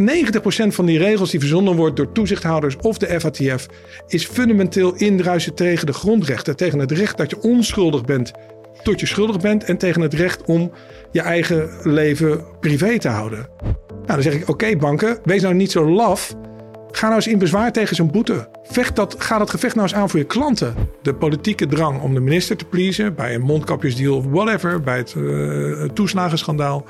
90% van die regels die verzonnen wordt door toezichthouders of de FATF is fundamenteel indruisen tegen de grondrechten. Tegen het recht dat je onschuldig bent tot je schuldig bent en tegen het recht om je eigen leven privé te houden. Nou, dan zeg ik: oké, banken, wees nou niet zo laf. Ga nou eens in bezwaar tegen zo'n boete. Vecht dat, ga dat gevecht nou eens aan voor je klanten. De politieke drang om de minister te pleasen bij een mondkapjesdeal of whatever, bij het uh, toeslagenschandaal,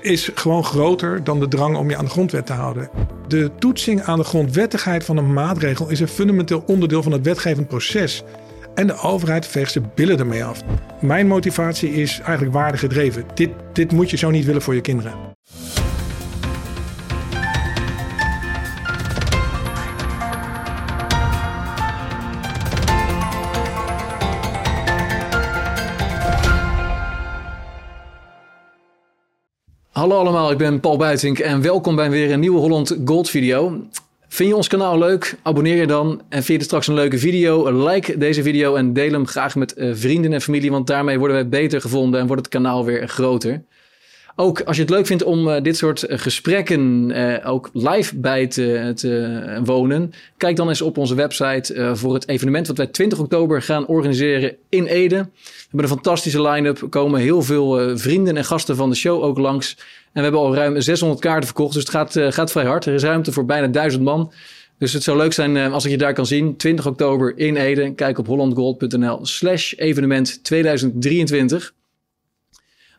is gewoon groter dan de drang om je aan de grondwet te houden. De toetsing aan de grondwettigheid van een maatregel is een fundamenteel onderdeel van het wetgevend proces. En de overheid veegt zijn billen ermee af. Mijn motivatie is eigenlijk waardegedreven. Dit, dit moet je zo niet willen voor je kinderen. Hallo allemaal, ik ben Paul Buitink en welkom bij weer een nieuwe Holland Gold video. Vind je ons kanaal leuk? Abonneer je dan. En vind je straks een leuke video? Like deze video en deel hem graag met eh, vrienden en familie, want daarmee worden wij beter gevonden en wordt het kanaal weer groter. Ook als je het leuk vindt om uh, dit soort uh, gesprekken ook live bij te, te wonen, kijk dan eens op onze website voor het evenement wat wij 20 oktober gaan organiseren in Ede. We hebben een fantastische line-up. Komen heel veel vrienden en gasten van de show ook langs. En we hebben al ruim 600 kaarten verkocht, dus het gaat, gaat vrij hard. Er is ruimte voor bijna 1000 man. Dus het zou leuk zijn als ik je daar kan zien. 20 oktober in Ede. Kijk op hollandgold.nl slash evenement 2023.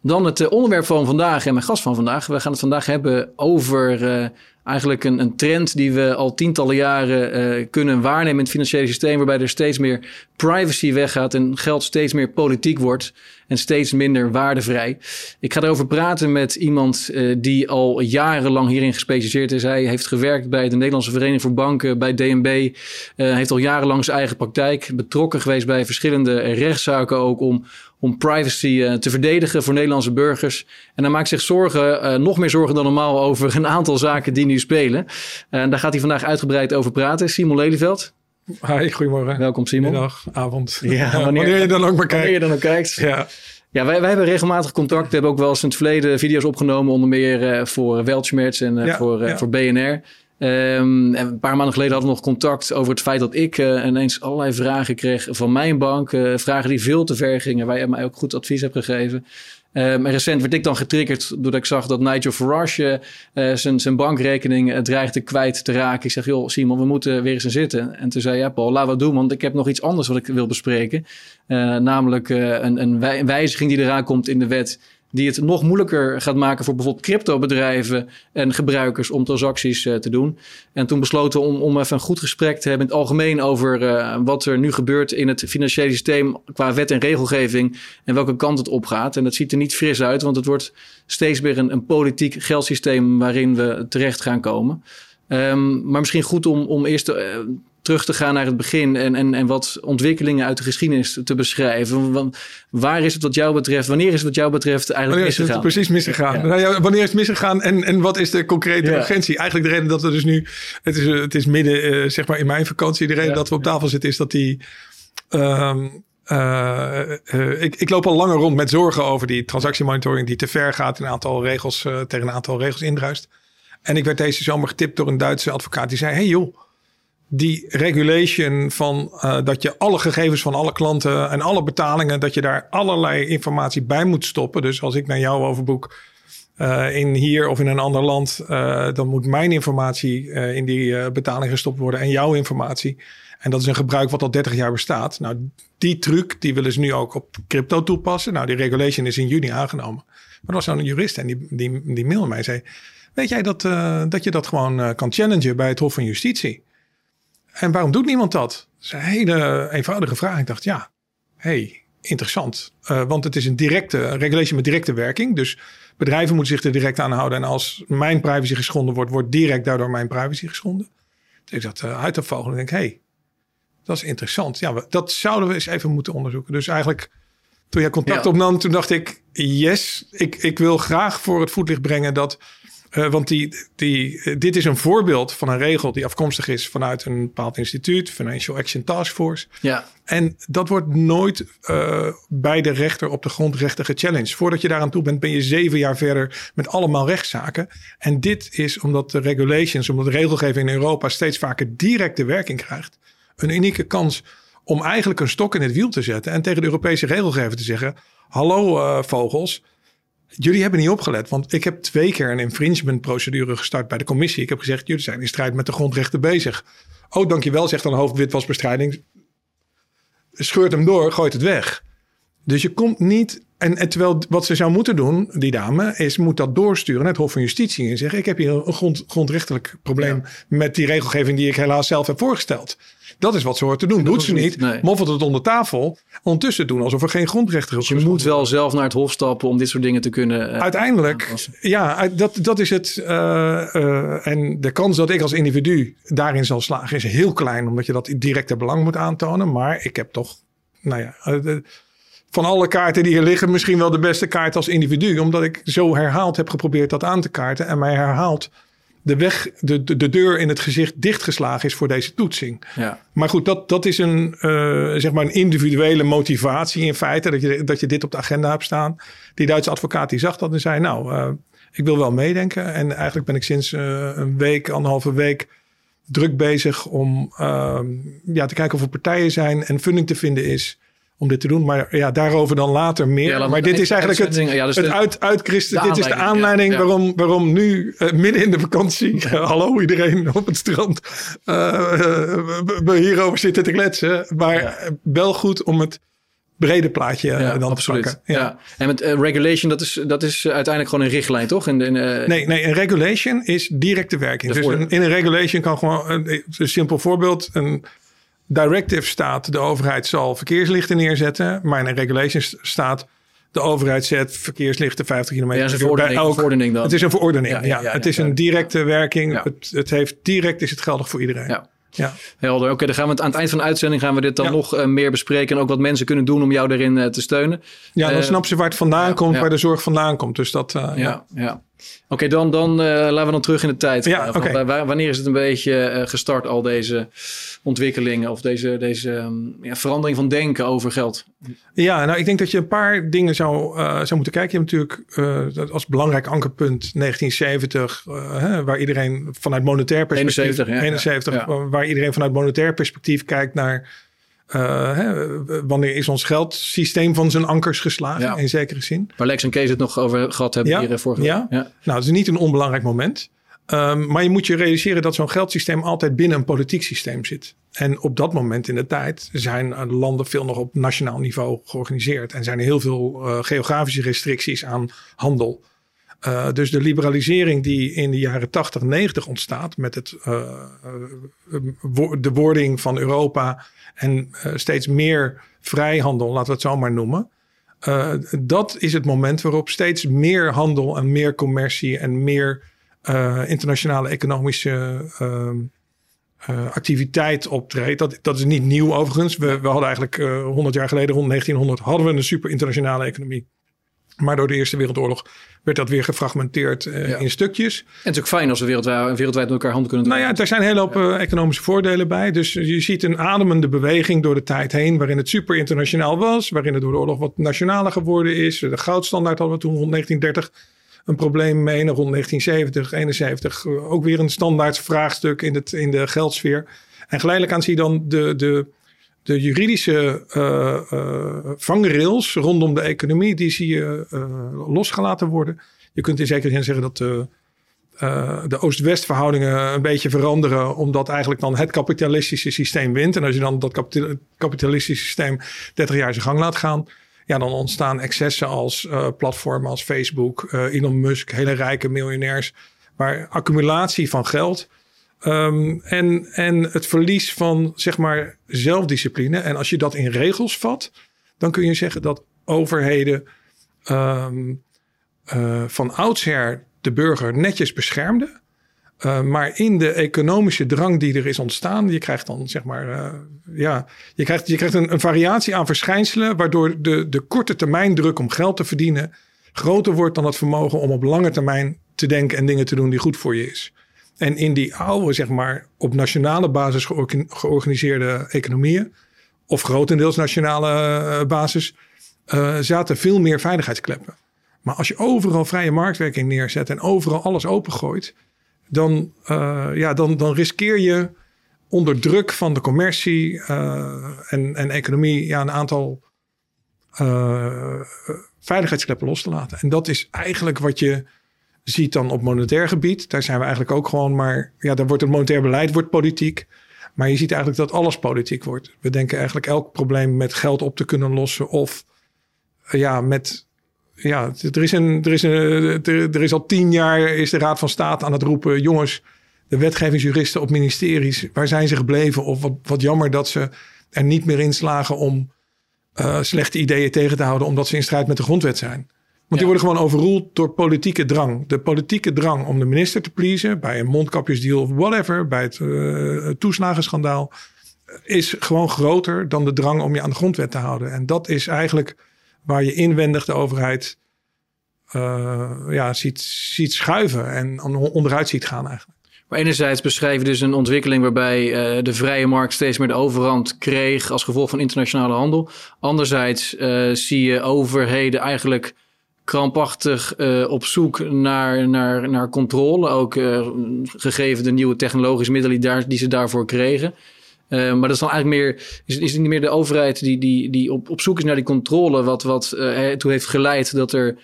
Dan het eh, onderwerp van vandaag en mijn gast van vandaag. We gaan het vandaag hebben over eigenlijk een, een, trend die we al tientallen jaren kunnen waarnemen in het financiële systeem, waarbij er steeds meer privacy weggaat en geld steeds meer politiek wordt en steeds minder waardevrij. Ik ga erover praten met iemand uh, die al jarenlang hierin gespecialiseerd is. Hij heeft gewerkt bij de Nederlandse Vereniging voor Banken, bij DNB. Uh, heeft al jarenlang zijn eigen praktijk, betrokken geweest bij verschillende rechtszaken ook om om privacy uh, te verdedigen voor Nederlandse burgers. En hij maakt zich zorgen, nog meer zorgen dan normaal, over een aantal zaken die nu spelen. En daar gaat hij vandaag uitgebreid over praten. Simon Lelyveld. Hi, goedemorgen. Welkom Simon. Middag, avond. Ja, wanneer, wanneer, je dan ook maar kijkt. Wanneer je dan ook kijkt. Ja. Ja, wij, wij hebben regelmatig contact. We hebben ook wel eens in het verleden video's opgenomen, onder meer uh, voor Weltschmerz en ja, voor, ja. voor BNR. Um, en een paar maanden geleden hadden we nog contact over het feit dat ik ineens allerlei vragen kreeg van mijn bank. Vragen die veel te ver gingen, waar je mij ook goed advies hebt gegeven. En recent werd ik dan getriggerd doordat ik zag dat Nigel Farage uh, zijn, zijn bankrekening dreigde kwijt te raken. Ik zeg, joh Simon, we moeten weer eens aan zitten. En toen zei ja Paul, we het doen, want ik heb nog iets anders wat ik wil bespreken. namelijk een, een wijziging die eraan komt in de wet die het nog moeilijker gaat maken voor bijvoorbeeld cryptobedrijven en gebruikers om transacties uh, te doen. En toen besloten om, om even een goed gesprek te hebben in het algemeen over uh, wat er nu gebeurt in het financiële systeem qua wet en regelgeving en welke kant het op gaat. En dat ziet er niet fris uit, want het wordt steeds meer een, een politiek geldsysteem waarin we terecht gaan komen. Um, maar misschien goed om, om eerst uh, terug te gaan naar het begin en, en, en wat ontwikkelingen uit de geschiedenis te beschrijven. Want waar is het wat jou betreft, wanneer is het wat jou betreft eigenlijk wanneer misgegaan? Is het precies misgegaan? Ja. Nou ja, wanneer is het misgegaan en, en wat is de concrete ja. urgentie? Eigenlijk de reden dat we dus nu, het is, het is midden uh, zeg maar in mijn vakantie, de reden dat we op tafel zitten is dat die... Um, uh, uh, ik, ik, loop al langer rond met zorgen over die transactiemonitoring die te ver gaat, een aantal regels tegen een aantal regels indruist. En ik werd deze zomer getipt door een Duitse advocaat die zei: Hey joh, die regulation van uh, dat je alle gegevens van alle klanten en alle betalingen, dat je daar allerlei informatie bij moet stoppen. Dus als ik naar jou overboek uh, in hier of in een ander land, uh, dan moet mijn informatie in die betaling gestopt worden en jouw informatie. En dat is een gebruik wat al 30 jaar bestaat. Nou, die truc die willen ze nu ook op crypto toepassen. Nou, die regulation is in juni aangenomen. Maar er was zo'n jurist en die, die, die mailde mij en zei: Weet jij dat, dat je dat gewoon kan challengen bij het Hof van Justitie? En waarom doet niemand dat? Dat is een hele eenvoudige vraag. Ik dacht, ja, hey, interessant. Uh, want het is een directe een regulation met directe werking. Dus bedrijven moeten zich er direct aan houden. En als mijn privacy geschonden wordt, wordt direct daardoor mijn privacy geschonden. Dus ik dat uh, uit te vogelen en denk, hey, dat is interessant. Ja, dat zouden we eens even moeten onderzoeken. Dus eigenlijk, toen jij contact ja. opnam, toen dacht ik, yes, ik, ik wil graag voor het voetlicht brengen dat Uh, want die, die, dit is een voorbeeld van een regel die afkomstig is vanuit een bepaald instituut, Financial Action Task Force. Ja. En dat wordt nooit uh, bij de rechter op de grondrechten gechallenged. Voordat je daaraan toe bent, ben je zeven jaar verder met allemaal rechtszaken. En dit is omdat de regulations, omdat de regelgeving in Europa steeds vaker directe werking krijgt. Een unieke kans om eigenlijk een stok in het wiel te zetten en tegen de Europese regelgever te zeggen: Hallo vogels, jullie hebben niet opgelet. Want ik heb twee keer een infringement procedure gestart bij de commissie. Ik heb gezegd: jullie zijn in strijd met de grondrechten bezig. Oh, dankjewel, zegt dan hoofd witwasbestrijding. Scheurt hem door, gooit het weg. Dus je komt niet. En, en, terwijl wat ze zou moeten doen, die dame, is moet dat doorsturen naar het Hof van Justitie. En zeggen: Ik heb hier een grond, grondrechtelijk probleem met die regelgeving die ik helaas zelf heb voorgesteld. Dat is wat ze hoort te doen. Doet ze niet. Nee. Moffelt het onder tafel. Ondertussen doen alsof er geen grondrechten is. Dus je moet wel zelf naar het hof stappen om dit soort dingen te kunnen. Uh, Uiteindelijk, ja, dat, dat is het. Uh, uh, en de kans dat ik als individu daarin zal slagen is heel klein, omdat je dat directe belang moet aantonen. Maar ik heb toch, nou ja. Van alle kaarten die hier liggen, misschien wel de beste kaart als individu. Omdat ik zo herhaald heb geprobeerd dat aan te kaarten. En mij herhaald de, weg, de, de, de, deur in het gezicht dichtgeslagen is voor deze toetsing. Ja. Maar goed, dat, dat is een, uh, zeg maar een individuele motivatie in feite. Dat je, dat je dit op de agenda hebt staan. Die Duitse advocaat die zag dat en zei: Nou, uh, ik wil wel meedenken. En eigenlijk ben ik sinds uh, een week, anderhalve week druk bezig om ja, te kijken of er partijen zijn en funding te vinden is om dit te doen. Maar ja, daarover dan later meer. maar dit is eigenlijk het, ja, dus het uit, uitchristen. Dit is de aanleiding ja, waarom, waarom nu uh, midden in de vakantie... hallo iedereen op het strand. Uh, we hierover zitten te kletsen. Maar wel goed om het brede plaatje ja, dan absoluut. te pakken. Ja. En met uh, regulation, dat is, dat is uiteindelijk gewoon een richtlijn, toch? In, in, uh... nee, nee, een regulation is directe werking. Dus een, in een regulation kan gewoon, een, een simpel voorbeeld, een directive staat, de overheid zal verkeerslichten neerzetten. Maar in een regulation staat, de overheid zet verkeerslichten 50 kilometer. Ja, het is een verordening, verordening dan. Het is een verordening, ja. het is een directe werking. Het, het heeft direct is het geldig voor iedereen. Ja. Ja. Helder. Oké, dan gaan we het aan het eind van de uitzending gaan we dit dan nog uh, meer bespreken. En ook wat mensen kunnen doen om jou erin uh, te steunen. Ja, dan uh, snappen ze waar het vandaan komt, waar de zorg vandaan komt. Dus dat, ja. ja. Oké, dan, dan laten we dan terug in de tijd. Ja, okay. wanneer is het een beetje gestart, al deze ontwikkelingen of deze, deze um, ja, verandering van denken over geld? Ja, nou, ik denk dat je een paar dingen zou, uh, zou moeten kijken. Je hebt natuurlijk als belangrijk ankerpunt 1970, uh, hè, waar iedereen vanuit monetair perspectief. 71, ja, 71 ja. waar iedereen vanuit monetair perspectief kijkt naar. Hè, wanneer is ons geldsysteem van zijn ankers geslagen, in zekere zin. Waar Lex en Kees het nog over gehad hebben hier vorige ja. ja. Nou, het is niet een onbelangrijk moment. Um, maar je moet je realiseren dat zo'n geldsysteem altijd binnen een politiek systeem zit. En op dat moment in de tijd zijn landen veel nog op nationaal niveau georganiseerd. En zijn er heel veel uh, geografische restricties aan handel. Uh, dus de liberalisering die in de jaren 80, 90 ontstaat met het, uh, de wording van Europa en steeds meer vrijhandel, laten we het zo maar noemen. dat is het moment waarop steeds meer handel en meer commercie en meer internationale economische uh, activiteit optreedt. Dat, dat is niet nieuw overigens. We, we hadden eigenlijk 100 jaar geleden, rond 1900, hadden we een super internationale economie. Maar door de Eerste Wereldoorlog werd dat weer gefragmenteerd uh, in stukjes. En het is ook fijn als we wereldwijd, wereldwijd met elkaar handen kunnen doen. Nou ja, er zijn een hele hoop ja. economische voordelen bij. Dus je ziet een ademende beweging door de tijd heen... waarin het super internationaal was. Waarin het door de oorlog wat nationaler geworden is. De goudstandaard hadden we toen rond 1930 een probleem mee. En rond 1970, 71 eh, ook weer een standaard vraagstuk in, het, in de geldsfeer. En geleidelijk aan zie je dan de, de, de juridische uh, vangrails rondom de economie, die zie je uh, losgelaten worden. Je kunt in zekere zin zeggen dat de, de Oost-West verhoudingen een beetje veranderen, omdat eigenlijk dan het kapitalistische systeem wint. En als je dan dat kapitalistische systeem 30 jaar zijn gang laat gaan, ja, dan ontstaan excessen als platformen als Facebook, Elon Musk, hele rijke miljonairs, waar accumulatie van geld um, en, en het verlies van zeg maar zelfdiscipline. En als je dat in regels vat, dan kun je zeggen dat overheden um, uh, van oudsher de burger netjes beschermden. Uh, maar in de economische drang die er is ontstaan, je krijgt dan zeg maar, uh, ja, je krijgt, je krijgt een, een, variatie aan verschijnselen, waardoor de, de korte termijn druk om geld te verdienen groter wordt dan het vermogen om op lange termijn te denken en dingen te doen die goed voor je is. En in die oude, zeg maar, op nationale basis georganiseerde economieën, of grotendeels nationale eh, basis, uh, zaten veel meer veiligheidskleppen. Maar als je overal vrije marktwerking neerzet en overal alles opengooit, dan, uh, ja, dan, dan riskeer je onder druk van de commercie en, en economie ja, een aantal veiligheidskleppen los te laten. En dat is eigenlijk wat je ziet dan op monetair gebied. Daar zijn we eigenlijk ook gewoon maar... Ja, daar wordt het monetair beleid wordt politiek. Maar je ziet eigenlijk dat alles politiek wordt. We denken eigenlijk elk probleem met geld op te kunnen lossen. Of ja, met... Ja, er is, een, er, is een, er, is al tien jaar is de Raad van State aan het roepen... jongens, de wetgevingsjuristen op ministeries, waar zijn ze gebleven? Of wat, wat jammer dat ze er niet meer in slagen om uh, slechte ideeën tegen te houden... omdat ze in strijd met de grondwet zijn. Want die worden gewoon overroeld door politieke drang. De politieke drang om de minister te pleasen bij een mondkapjesdeal of whatever, bij het uh, toeslagenschandaal, is gewoon groter dan de drang om je aan de grondwet te houden. En dat is eigenlijk waar je inwendig de overheid uh, ja, ziet, ziet schuiven en onderuit ziet gaan eigenlijk. Maar enerzijds beschrijven dus een ontwikkeling waarbij uh, de vrije markt steeds meer de overhand kreeg als gevolg van internationale handel. Anderzijds zie je overheden eigenlijk krampachtig uh, op zoek naar, naar, naar controle. Ook uh, gegeven de nieuwe technologische middelen die, daar, die ze daarvoor kregen. Uh, maar dat is dan eigenlijk meer, is, is het niet meer de overheid die, die, die op, op zoek is naar die controle, wat, wat toe heeft geleid dat er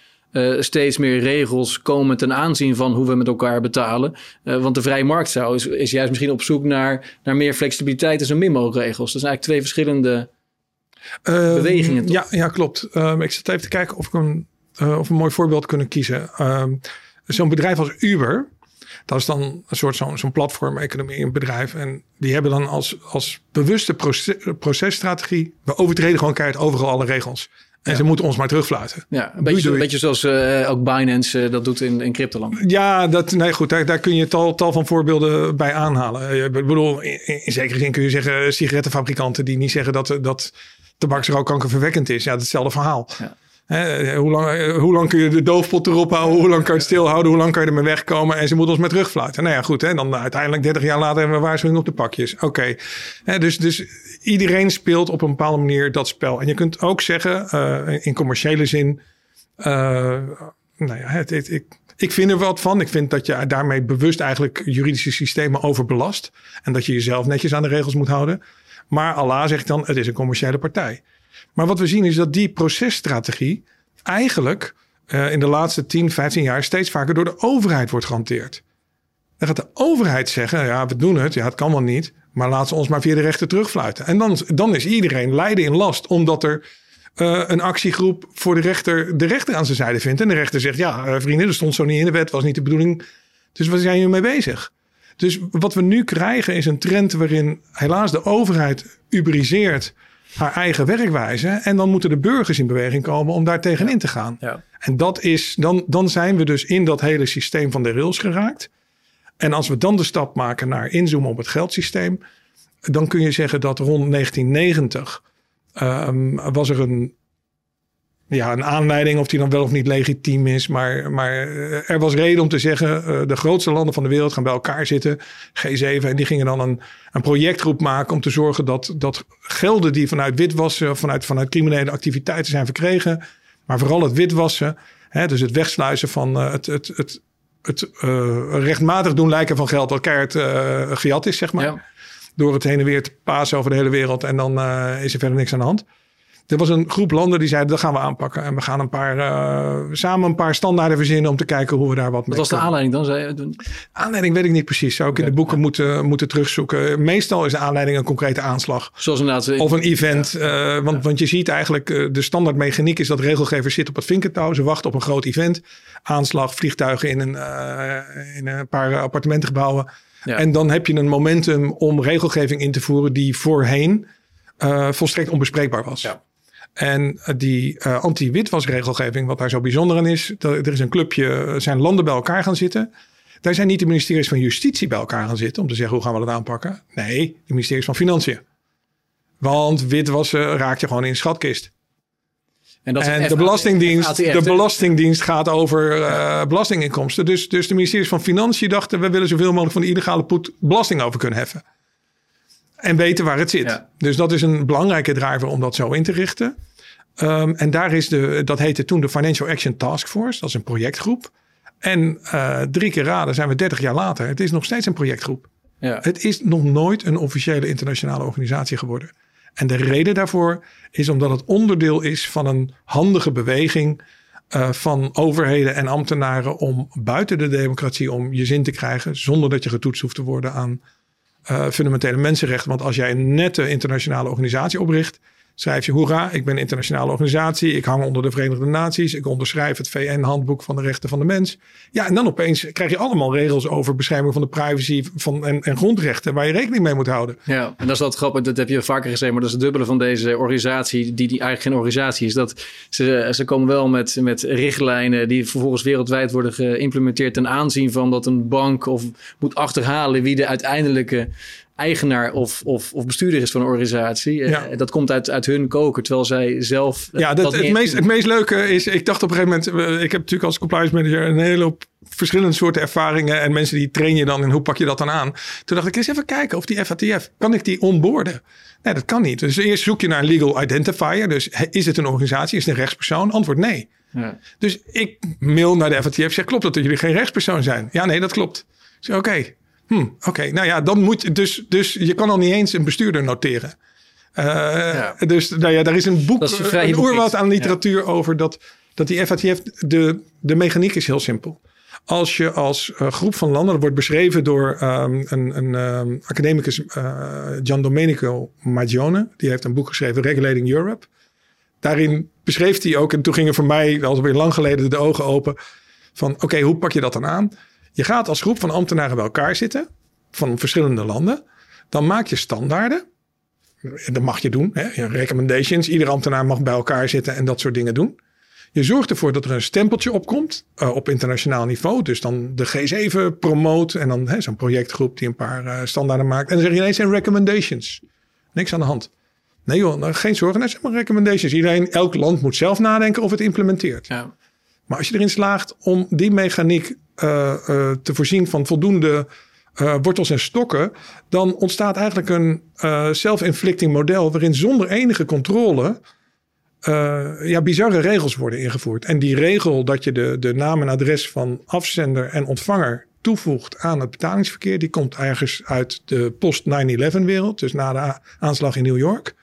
steeds meer regels komen ten aanzien van hoe we met elkaar betalen. want de vrije markt zou is, is juist misschien op zoek naar, naar meer flexibiliteit en zo min mogelijk regels. Dat zijn eigenlijk twee verschillende ehm, bewegingen. Ja, ja, klopt. Um, ik zit even te kijken of ik een uh, of een mooi voorbeeld kunnen kiezen. Uh, zo'n bedrijf als Uber, dat is dan een soort zo'n zo'n platform-economie, een bedrijf. En die hebben dan als, als bewuste proces, processtrategie, we overtreden gewoon keihard overal alle regels. En ze moeten ons maar terugfluiten. Ja, een beetje, een beetje zoals uh, ook Binance uh, dat doet in, in cryptoland. Ja, dat, nee, goed, daar, daar kun je tal, tal van voorbeelden bij aanhalen. Ik bedoel, in, in, zekere zin kun je zeggen sigarettenfabrikanten die niet zeggen dat, dat tabaksrook kankerverwekkend is. Ja, hetzelfde verhaal. Ja hoe, lang, eh, hoe lang kun je de doofpot erop houden? Hoe lang kan je het stilhouden? Hoe lang kan je ermee wegkomen? En ze moeten ons met terugfluiten. Nou ja, goed. Hè? Dan uiteindelijk 30 jaar later hebben we waarschuwing op de pakjes. Oké. Dus, dus iedereen speelt op een bepaalde manier dat spel. En je kunt ook zeggen, uh, in commerciële zin... Uh, nou ja, het, ik, ik vind er wat van. Ik vind dat je daarmee bewust eigenlijk juridische systemen overbelast. En dat je jezelf netjes aan de regels moet houden. Maar Allah zegt dan, het is een commerciële partij. Maar wat we zien is dat die processtrategie eigenlijk uh, in de laatste 10, 15 jaar steeds vaker door de overheid wordt gehanteerd. Dan gaat de overheid zeggen, ja, we doen het, ja, het kan wel niet, maar laat ze ons maar via de rechter terugfluiten. En dan, dan is iedereen lijden in last, omdat er uh, een actiegroep voor de rechter de rechter aan zijn zijde vindt. En de rechter zegt, ja, uh, vrienden, dat stond zo niet in de wet, was niet de bedoeling. Dus waar zijn jullie mee bezig? Dus wat we nu krijgen is een trend waarin helaas de overheid uberiseert haar eigen werkwijze. En dan moeten de burgers in beweging komen om daar tegenin te gaan. Ja. En dat is, dan, dan zijn we dus in dat hele systeem van de rails geraakt. En als we dan de stap maken naar inzoomen op het geldsysteem, dan kun je zeggen dat rond 1990 um, ehm, was er een ja, een aanleiding of die dan wel of niet legitiem is. Maar, maar eh, er was reden om te zeggen, uh, de grootste landen van de wereld gaan bij elkaar zitten, G7. En die gingen dan een, een projectgroep maken om te zorgen dat, dat gelden die vanuit witwassen vanuit, vanuit criminele activiteiten zijn verkregen, maar vooral het witwassen, hè, dus het wegsluizen van uh, het, het, het, het rechtmatig doen lijken van geld, wat keihard gejat is, zeg maar. Ja. Door het heen en weer te pasen over de hele wereld en dan is er verder niks aan de hand. Er was een groep landen die zeiden dat gaan we aanpakken. En we gaan een paar, uh, samen een paar standaarden verzinnen om te kijken hoe we daar wat mee Wat was de aanleiding dan? Zei je? Aanleiding weet ik niet precies. Zou ik in de boeken moeten, moeten terugzoeken. Meestal is de aanleiding een concrete aanslag. Zoals inderdaad. Of een event. Ja. Uh, want, want je ziet eigenlijk, uh, de standaardmechaniek is dat regelgevers zitten op het vinkentouw. Ze wachten op een groot event. Aanslag, vliegtuigen in een, in een paar appartementengebouwen. Ja. En dan heb je een momentum om regelgeving in te voeren die voorheen volstrekt onbespreekbaar was. Ja. En eh, die uh, anti-witwasregelgeving, wat daar zo bijzonder aan is, er is een clubje, zijn landen bij elkaar gaan zitten. Daar zijn niet de ministeries van Justitie bij elkaar gaan zitten om te zeggen hoe gaan we dat aanpakken. Nee, de ministeries van Financiën. Want witwassen raakt je gewoon in een schatkist. En, dat en de, belastingdienst, de belastingdienst gaat over uh, belastinginkomsten. Dus, dus de ministeries van Financiën dachten... we willen zoveel mogelijk van de illegale poet belasting over kunnen heffen. En weten waar het zit. Dus dat is een belangrijke driver om dat zo in te richten. Um, en daar is de, dat heette toen de Financial Action Task Force. Dat is een projectgroep. En uh, drie keer raden zijn we 30 jaar later. Het is nog steeds een projectgroep. Ja. Het is nog nooit een officiële internationale organisatie geworden. En de reden daarvoor is omdat het onderdeel is van een handige beweging uh, van overheden en ambtenaren om buiten de democratie om je zin te krijgen zonder dat je getoetst hoeft te worden aan fundamentele mensenrechten. Want als jij een nette internationale organisatie opricht, schrijf je hoera, ik ben een internationale organisatie, ik hang onder de Verenigde Naties, ik onderschrijf het VN-handboek van de rechten van de mens. Ja, en dan opeens krijg je allemaal regels over bescherming van de privacy van, en, en grondrechten waar je rekening mee moet houden. Ja, en dat is dat grappig, dat heb je vaker gezegd, maar dat is het dubbele van deze organisatie, die, die eigenlijk geen organisatie is. Dat ze, ze komen wel met, met richtlijnen die vervolgens wereldwijd worden geïmplementeerd ten aanzien van dat een bank of moet achterhalen wie de uiteindelijke eigenaar of, of, of bestuurder is van een organisatie. Eh, ja. dat komt uit, uit hun koker, terwijl zij zelf. Eh, ja, dat, het, meest, het meest leuke is, ik dacht op een gegeven moment, ik heb natuurlijk als compliance manager een hele hoop verschillende soorten ervaringen en mensen die train je dan en hoe pak je dat dan aan. Toen dacht ik eens even kijken of die FATF, kan ik die onboorden? Nee, dat kan niet. Dus eerst zoek je naar een legal identifier. Dus is het een organisatie? Is het een rechtspersoon? Antwoord nee. Ja. Dus ik mail naar de FATF, zeg klopt dat jullie geen rechtspersoon zijn? Ja, nee, dat klopt. Oké, Hm, Oké, nou ja, dan moet dus, dus je kan al niet eens een bestuurder noteren. Uh, Dus nou ja, daar is een boek, is een, een oerwoud aan literatuur over dat, dat die FATF, de, de mechaniek is heel simpel. Als je als uh, groep van landen, dat wordt beschreven door um, een, een um, academicus, uh, Gian Domenico Magione, die heeft een boek geschreven, Regulating Europe. Daarin beschreef hij ook, en toen gingen voor mij, alweer lang geleden, de ogen open, van oké, hoe pak je dat dan aan? Je gaat als groep van ambtenaren bij elkaar zitten, van verschillende landen. Dan maak je standaarden. Dat mag je doen. Hè? Recommendations. Iedere ambtenaar mag bij elkaar zitten en dat soort dingen doen. Je zorgt ervoor dat er een stempeltje opkomt uh, op internationaal niveau. Dus dan de G7 promoot en dan zo'n projectgroep die een paar uh, standaarden maakt. En dan zeg je ineens zijn recommendations. Niks aan de hand. Nee joh, nou, geen zorgen. Dat zijn maar recommendations. Iedereen, elk land moet zelf nadenken of het implementeert. Ja. Maar als je erin slaagt om die mechaniek te voorzien van voldoende uh, wortels en stokken, dan ontstaat eigenlijk een self-inflicting model waarin zonder enige controle ja, bizarre regels worden ingevoerd. En die regel dat je de, de naam en adres van afzender en ontvanger toevoegt aan het betalingsverkeer, die komt ergens uit de post-9-11 wereld, dus na de aanslag in New York.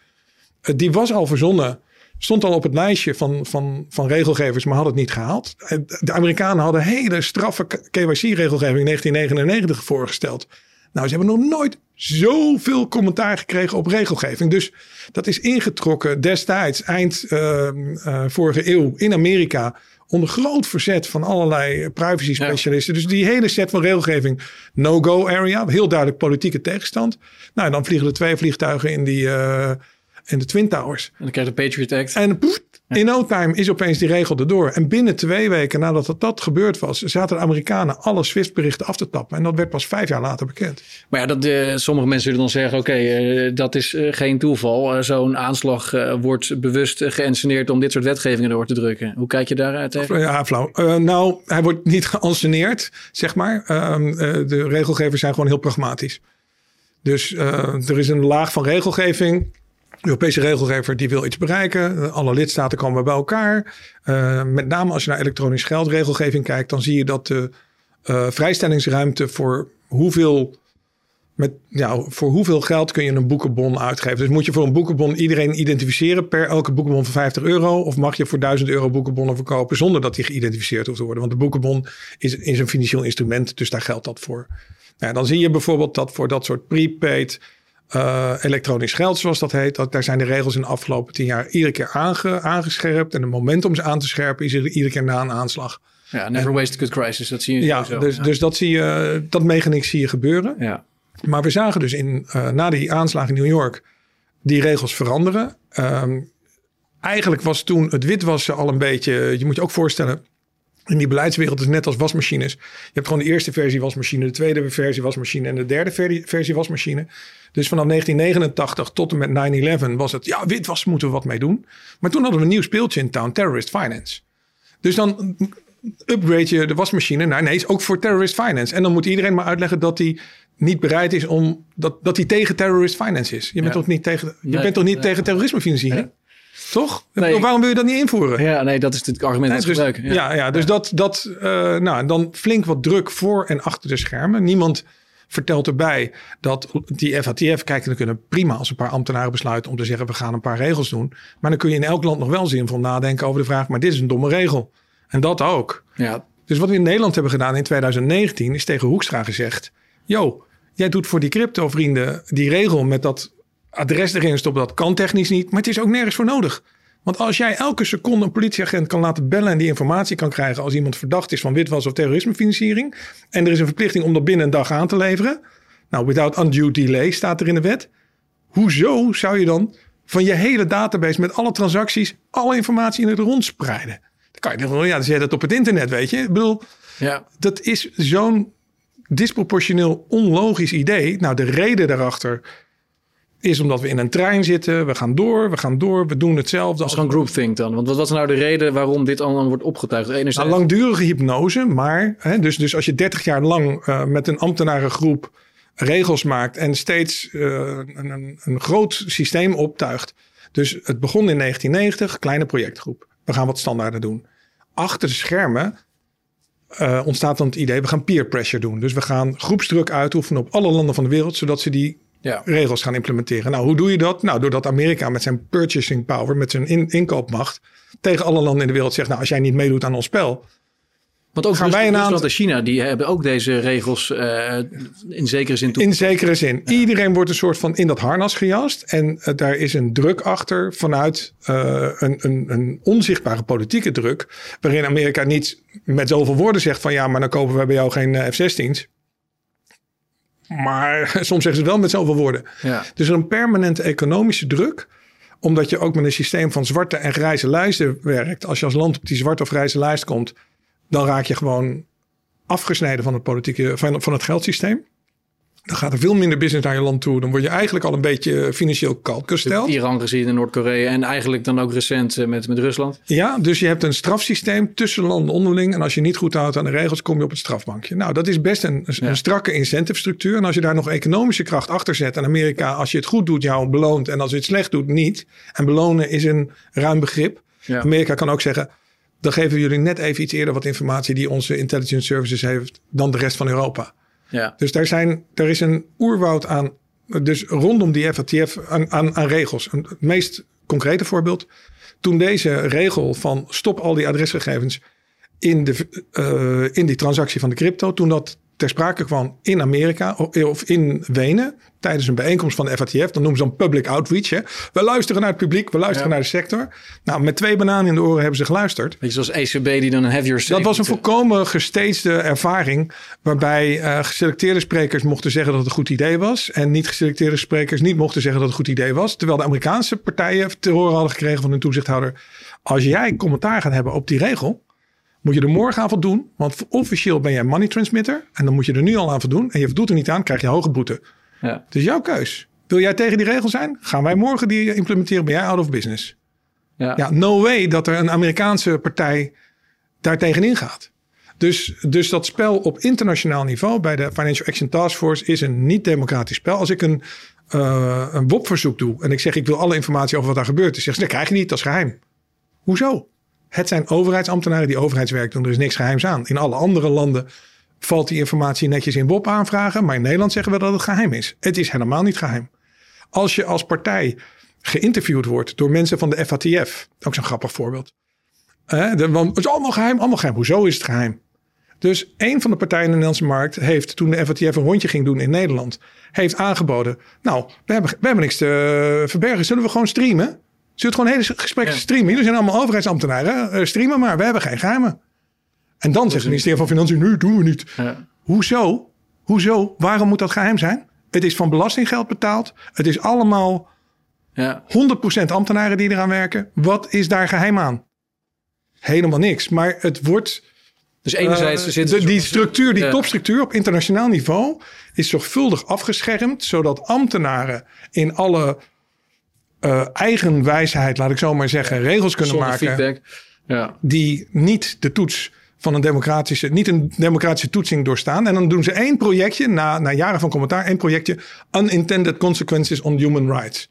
die was al verzonnen Stond al op het lijstje van, van, van regelgevers, maar had het niet gehaald. De Amerikanen hadden hele straffe KYC-regelgeving in 1999 voorgesteld. Nou, ze hebben nog nooit zoveel commentaar gekregen op regelgeving. Dus dat is ingetrokken destijds, eind uh, uh, vorige eeuw, in Amerika. Onder groot verzet van allerlei privacy specialisten. Dus die hele set van regelgeving, no-go area. Heel duidelijk politieke tegenstand. Nou, dan vliegen er twee vliegtuigen in die. Uh, en de Twin Towers. En dan krijg je de Patriot Act. En in no time is opeens die regel erdoor. En binnen twee weken nadat dat, dat gebeurd was, zaten de Amerikanen alle SWIFT-berichten af te tappen. En dat werd pas vijf jaar later bekend. Maar ja, dat, uh, sommige mensen zullen dan zeggen: oké, okay, uh, dat is uh, geen toeval. Zo'n aanslag wordt bewust geënsceneerd om dit soort wetgevingen door te drukken. Hoe kijk je daar tegen? Ja, flauw. nou, hij wordt niet geanceneerd, zeg maar. Ehm, de regelgevers zijn gewoon heel pragmatisch. Dus er is een laag van regelgeving de Europese regelgever die wil iets bereiken. Alle lidstaten komen bij elkaar. Uh, met name als je naar elektronisch geldregelgeving kijkt, dan zie je dat de uh, vrijstellingsruimte voor hoeveel, met, ja, voor hoeveel geld kun je een boekenbon uitgeven. Dus moet je voor een boekenbon iedereen identificeren per elke boekenbon van 50 euro? Of mag je voor 1000 euro boekenbonnen verkopen zonder dat die geïdentificeerd hoeft te worden? Want de boekenbon is, is een financieel instrument, dus daar geldt dat voor. Nou, dan zie je bijvoorbeeld dat voor dat soort prepaid uh, elektronisch geld, zoals dat heet. Dat, daar zijn de regels in de afgelopen tien jaar iedere keer aange, aangescherpt. En het moment om ze aan te scherpen is er iedere keer na een aanslag. Ja, never waste a good crisis. Dat zie je ja, zo. Dus, dus dat zie je, dat mechaniek zie je gebeuren. Ja. Maar we zagen dus in, uh, na die aanslag in New York die regels veranderen. Um, eigenlijk was toen het witwassen al een beetje, je moet je ook voorstellen, in die beleidswereld is net als wasmachines. Je hebt gewoon de eerste versie wasmachine, de tweede versie wasmachine en de derde versie wasmachine. Dus vanaf 1989 tot en met 9-11 was het, ja, witwas moeten we wat mee doen. Maar toen hadden we een nieuw speeltje in town, terrorist finance. Dus dan upgrade je de wasmachine naar, nee, is ook voor terrorist finance. En dan moet iedereen maar uitleggen dat hij niet bereid is om, dat, dat hij tegen terrorist finance is. Je bent toch niet tegen, je bent toch niet tegen terrorismefinanciering? Toch? Waarom wil je dat niet invoeren? Ja, nee, dat is het argument dat dus. Ja, ja, ja dus dat, dat uh, nou, dan flink wat druk voor en achter de schermen. Niemand vertelt erbij dat die FATF, kijk, dan kunnen prima als een paar ambtenaren besluiten om te zeggen, we gaan een paar regels doen. Maar dan kun je in elk land nog wel zinvol nadenken over de vraag, maar dit is een domme regel. En dat ook. Ja. Dus wat we in Nederland hebben gedaan in 2019 is tegen Hoekstra gezegd, yo, jij doet voor die crypto vrienden die regel met dat adres erin stoppen, dat kan technisch niet. Maar het is ook nergens voor nodig. Want als jij elke seconde een politieagent kan laten bellen en die informatie kan krijgen als iemand verdacht is van witwas of terrorismefinanciering. En er is een verplichting om dat binnen een dag aan te leveren. Nou, without undue delay staat er in de wet. Hoezo zou je dan van je hele database met alle transacties alle informatie in het rond spreiden? Dan kan je denken, ja, dan zet het op het internet, weet je. Ik bedoel, ja. dat is zo'n disproportioneel onlogisch idee. Nou, de reden daarachter is omdat we in een trein zitten. We gaan door, we gaan door, we doen hetzelfde. Dat is gewoon groupthink dan. Want wat was nou de reden waarom dit allemaal wordt opgetuigd? Enerzijds... Nou, langdurige hypnose, maar hè, dus, dus als je 30 jaar lang uh, met een ambtenarengroep regels maakt en steeds uh, een, een, een, groot systeem optuigt. Dus het begon in 1990, kleine projectgroep. We gaan wat standaarden doen. Achter de schermen uh, ontstaat dan het idee, we gaan peer pressure doen. Dus we gaan groepsdruk uitoefenen op alle landen van de wereld, zodat ze die ja. regels gaan implementeren. Nou, hoe doe je dat? Nou, doordat Amerika met zijn purchasing power, met zijn in, inkoopmacht, tegen alle landen in de wereld zegt: Nou, als jij niet meedoet aan ons spel. Want ook gaan wij een Rusland en China, die hebben ook deze regels uh, in zekere zin toe. In zekere zin. Iedereen wordt een soort van in dat harnas gejast. En uh, daar is een druk achter vanuit uh, een, een, een, onzichtbare politieke druk. Waarin Amerika niet met zoveel woorden zegt van ja, maar dan kopen we bij jou geen F-16's. Maar soms zeggen ze wel met zoveel woorden. Ja. Dus een permanente economische druk omdat je ook met een systeem van zwarte en grijze lijsten werkt. Als je als land op die zwarte of grijze lijst komt, dan raak je gewoon afgesneden van het politieke, van, van het geldsysteem. Dan gaat er veel minder business naar je land toe. Dan word je eigenlijk al een beetje financieel kalk gesteld. Iran gezien in Noord-Korea en eigenlijk dan ook recent eh, met, met Rusland. Ja, dus je hebt een strafsysteem tussen landen onderling. En als je niet goed houdt aan de regels, kom je op het strafbankje. Nou, dat is best een, een strakke incentive structuur. En als je daar nog economische kracht achter zet. En Amerika, als je het goed doet, jou beloont. En als je het slecht doet, niet. En belonen is een ruim begrip. Amerika kan ook zeggen, dan geven we jullie net even iets eerder wat informatie die onze intelligence services heeft dan de rest van Europa. Ja. Dus daar, zijn, is een oerwoud aan, dus rondom die FATF aan, aan, regels. Het meest concrete voorbeeld, toen deze regel van stop al die adresgegevens in, de, uh, in die transactie van de crypto, toen dat ter sprake kwam in Amerika of in Wenen tijdens een bijeenkomst van de FATF. Dan noemen ze dan public outreach. Hè. We luisteren naar het publiek, we luisteren naar de sector. Nou, met twee bananen in de oren hebben ze geluisterd. Weet je, zoals ECB die dan een heavier Dat was een volkomen gesteesde ervaring. Waarbij uh, geselecteerde sprekers mochten zeggen dat het een goed idee was. En niet geselecteerde sprekers niet mochten zeggen dat het een goed idee was. Terwijl de Amerikaanse partijen te horen hadden gekregen van hun toezichthouder. Als jij commentaar gaat hebben op die regel moet je er morgenavond doen. Want officieel ben jij money transmitter. En dan moet je er nu al aan voldoen. En je voldoet er niet aan, krijg je hoge boete. Ja. Het is jouw keus. Wil jij tegen die regel zijn? Gaan wij morgen die implementeren? Ben jij out of business? Ja. ja, no way dat er een Amerikaanse partij daar tegenin gaat. Dus, dus dat spel op internationaal niveau bij de Financial Action Task Force is een niet-democratisch spel. Als ik een, uh, een WOP-verzoek doe en ik zeg ik wil alle informatie over wat daar gebeurt, dan zeg ze dat krijg je niet, dat is geheim. Hoezo? Het zijn overheidsambtenaren die overheidswerk doen. Er is niks geheims aan. In alle andere landen valt die informatie netjes in WOP aanvragen. Maar in Nederland zeggen we dat het geheim is. Het is helemaal niet geheim. Als je als partij geïnterviewd wordt door mensen van de FATF. Ook zo'n grappig voorbeeld. Het is allemaal geheim, allemaal geheim. Hoezo is het geheim? Dus een van de partijen in de Nederlandse markt heeft toen de FATF een rondje ging doen in Nederland, heeft aangeboden. Nou, we hebben, we hebben niks te verbergen. Zullen we gewoon streamen? Zullen het gewoon hele gesprekken ja. streamen? Jullie zijn allemaal overheidsambtenaren. Uh, streamen maar, we hebben geen geheimen. En dan zegt het ministerie van Financiën, nu doen we niet. Ja. Hoezo? Hoezo? Waarom moet dat geheim zijn? Het is van belastinggeld betaald. Het is allemaal ja. 100% ambtenaren die eraan werken. Wat is daar geheim aan? Helemaal niks. Maar het wordt Dus enerzijds uh, zit de, die structuur, die topstructuur op internationaal niveau is zorgvuldig afgeschermd, zodat ambtenaren in alle uh, eigen wijsheid, laat ik zo maar zeggen, regels kunnen Zonder maken. feedback. Ja. Die niet de toets van een democratische, niet een democratische toetsing doorstaan. En dan doen ze één projectje, na, na jaren van commentaar, één projectje, Unintended Consequences on Human Rights.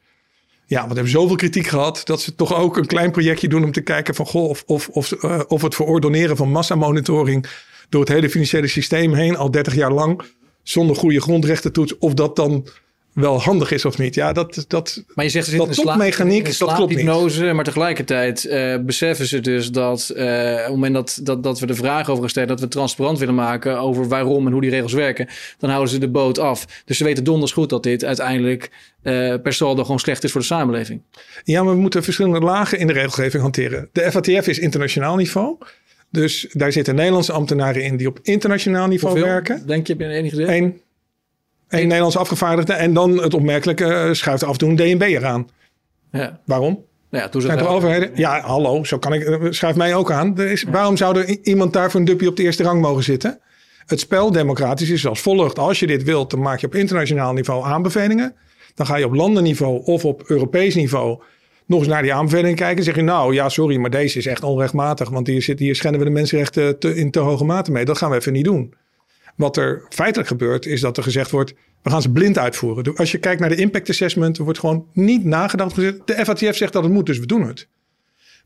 Ja, want we hebben zoveel kritiek gehad dat ze toch ook een klein projectje doen om te kijken van goh, of, of, of, uh, of het verordoneren van massamonitoring door het hele financiële systeem heen, al 30 jaar lang, zonder goede grondrechtentoets, of dat dan wel handig is of niet. Ja, dat, dat, maar je zegt ze dat topmechaniek, dat klopt niet. Maar tegelijkertijd uh, beseffen ze dus dat uh, op het moment dat, dat, dat we de vraag over stellen, dat we transparant willen maken over waarom en hoe die regels werken, dan houden ze de boot af. Dus ze weten donders goed dat dit uiteindelijk uh, per saldo gewoon slecht is voor de samenleving. Ja, maar we moeten verschillende lagen in de regelgeving hanteren. De FATF is internationaal niveau. Dus daar zitten Nederlandse ambtenaren in die op internationaal niveau Hoeveel, werken. Denk je, heb je enige idee? Eén. Eén Nederlandse afgevaardigde. En dan het opmerkelijke uh, schuift af en toe een DNB eraan. Ja. Waarom? Nou ja, toen Zijn overheden? Ja, hallo, zo kan ik. Schuif mij ook aan. Er is, ja. Waarom zou er iemand daar voor een duppie op de eerste rang mogen zitten? Het spel democratisch is als volgt. Als je dit wilt, dan maak je op internationaal niveau aanbevelingen. Dan ga je op landenniveau of op Europees niveau nog eens naar die aanbevelingen kijken. Dan zeg je nou, ja, sorry, maar deze is echt onrechtmatig. Want hier, zit, hier schenden we de mensenrechten te, in te hoge mate mee. Dat gaan we even niet doen. Wat er feitelijk gebeurt, is dat er gezegd wordt: we gaan ze blind uitvoeren. Als je kijkt naar de impact assessment, er wordt gewoon niet nagedacht. De FATF zegt dat het moet, dus we doen het.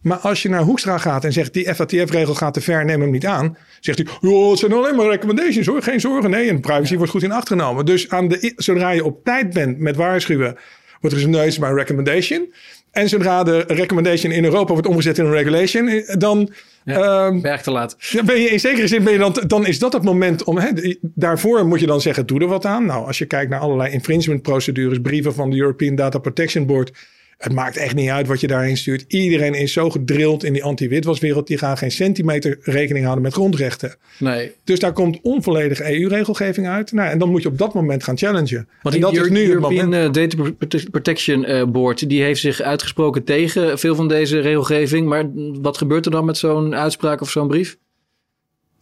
Maar als je naar Hoekstra gaat en zegt die FATF-regel gaat te ver, neem hem niet aan. Zegt hij, het zijn alleen maar recommendations hoor, geen zorgen. Nee, en privacy ja. wordt goed in acht genomen. Dus aan de, zodra je op tijd bent met waarschuwen, wordt er eens nee, maar recommendation. En zodra de recommendation in Europa wordt omgezet in een regulation, dan... Ja, um, ben te laat. Ben je, in zekere zin ben je dan, dan is dat het moment om... Hè, daarvoor moet je dan zeggen, doe er wat aan. Nou, als je kijkt naar allerlei infringement procedures, brieven van de European Data Protection Board... Het maakt echt niet uit wat je daarheen stuurt. Iedereen is zo gedrild in die anti-witwaswereld. Die gaan geen centimeter rekening houden met grondrechten. Nee. Dus daar komt onvolledige EU-regelgeving uit. Nou, en dan moet je op dat moment gaan challengen. Want en dat is nu European het Data Protection Board... die heeft zich uitgesproken tegen veel van deze regelgeving. Maar wat gebeurt er dan met zo'n uitspraak of zo'n brief?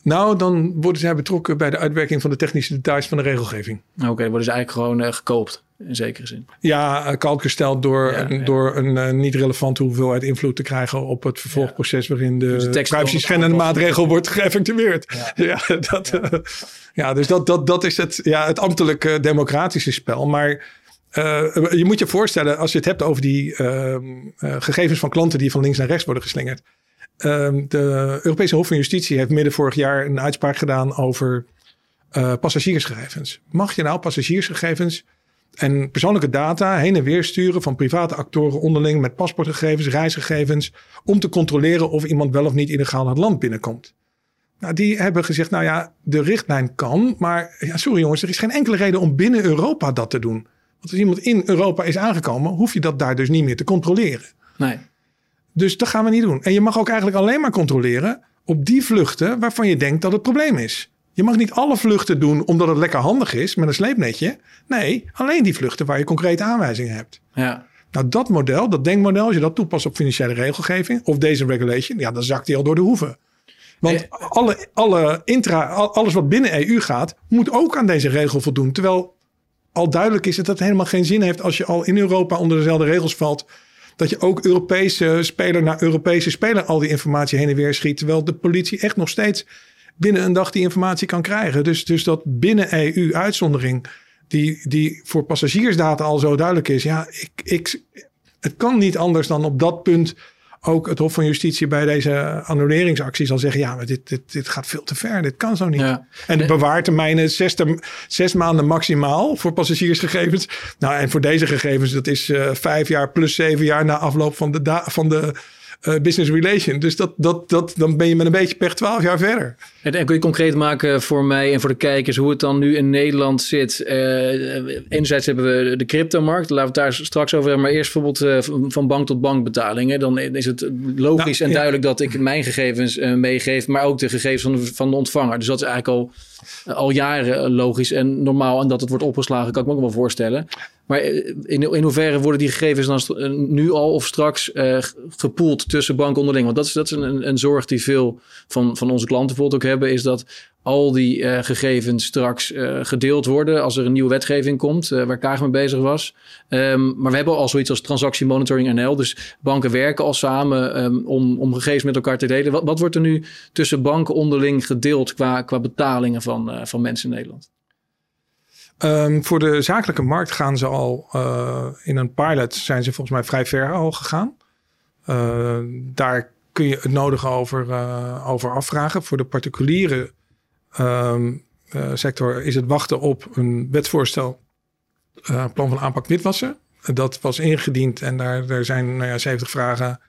Nou, dan worden zij betrokken bij de uitwerking van de technische details van de regelgeving. Oké, okay, worden ze eigenlijk gewoon uh, gekoopt in zekere zin. Ja, kalk gesteld door, ja, ja. door een uh, niet relevante hoeveelheid invloed te krijgen op het vervolgproces ja. waarin de, dus de privacy schendende maatregel wordt geëffectueerd. Ja, dat, ja. Uh, ja dus dat, dat, dat is het, ja, het ambtelijke democratische spel. Maar uh, je moet je voorstellen, als je het hebt over die gegevens van klanten die van links naar rechts worden geslingerd. Ehm, de Europese Hof van Justitie heeft midden vorig jaar een uitspraak gedaan over uh, passagiersgegevens. Mag je nou passagiersgegevens en persoonlijke data heen en weer sturen van private actoren onderling met paspoortgegevens, reisgegevens, om te controleren of iemand wel of niet illegaal het land binnenkomt? Nou, die hebben gezegd, nou ja, de richtlijn kan, maar ja, sorry jongens, er is geen enkele reden om binnen Europa dat te doen. Want als iemand in Europa is aangekomen, hoef je dat daar dus niet meer te controleren. Nee. Dus dat gaan we niet doen. En je mag ook eigenlijk alleen maar controleren op die vluchten waarvan je denkt dat het probleem is. Je mag niet alle vluchten doen omdat het lekker handig is met een sleepnetje. Nee, alleen die vluchten waar je concrete aanwijzingen hebt. Ja. Nou, dat model, dat denkmodel, als je dat toepast op financiële regelgeving of deze regulation, ja, dan zakt die al door de hoeven. Want alle, alle intra, alles wat binnen EU gaat, moet ook aan deze regel voldoen. Terwijl al duidelijk is dat het helemaal geen zin heeft als je al in Europa onder dezelfde regels valt dat je ook Europese speler naar Europese speler al die informatie heen en weer schiet. Terwijl de politie echt nog steeds binnen een dag die informatie kan krijgen. Dus, dus dat binnen EU uitzondering, die, die voor passagiersdata al zo duidelijk is. Ja, ik, ik, het kan niet anders dan op dat punt ook het Hof van Justitie bij deze annuleringsactie zal zeggen: ja, maar dit, dit, dit gaat veel te ver. Dit kan zo niet. Ja. En de bewaartermijnen zes, zes maanden maximaal voor passagiersgegevens. Nou, en voor deze gegevens, dat is uh, vijf jaar plus zeven jaar na afloop van de, van de uh, business relation. Dus dat, dat, dat, dan ben je met een beetje pech twaalf jaar verder. En, en kun je concreet maken voor mij en voor de kijkers hoe het dan nu in Nederland zit? Uh, enerzijds hebben we de cryptomarkt, laten we het daar straks over hebben. Maar eerst bijvoorbeeld uh, van bank tot bank betalingen. Dan is het logisch nou, en duidelijk ja. dat ik mijn gegevens meegeef, maar ook de gegevens van de, van de ontvanger. Dus dat is eigenlijk al, al jaren logisch en normaal. En dat het wordt opgeslagen, kan ik me ook wel voorstellen. Maar in, in hoeverre worden die gegevens dan nu al of straks uh, gepoeld tussen banken onderling? Want dat is, dat is een, een zorg die veel van, van onze klanten bijvoorbeeld ook hebben, is dat al die gegevens straks gedeeld worden als er een nieuwe wetgeving komt, waar Kaag mee bezig was. Um, maar we hebben al zoiets als transactie monitoring NL. Dus banken werken al samen um, om, om gegevens met elkaar te delen. Wat, wat wordt er nu tussen banken onderling gedeeld qua, qua betalingen van, van mensen in Nederland? Um, voor de zakelijke markt gaan ze al in een pilot zijn ze volgens mij vrij ver al gegaan. daar kun je het nodige over, over afvragen. Voor de particuliere uh, sector is het wachten op een wetsvoorstel, plan van aanpak witwassen. Dat was ingediend en daar, daar zijn nou ja, 70 vragen,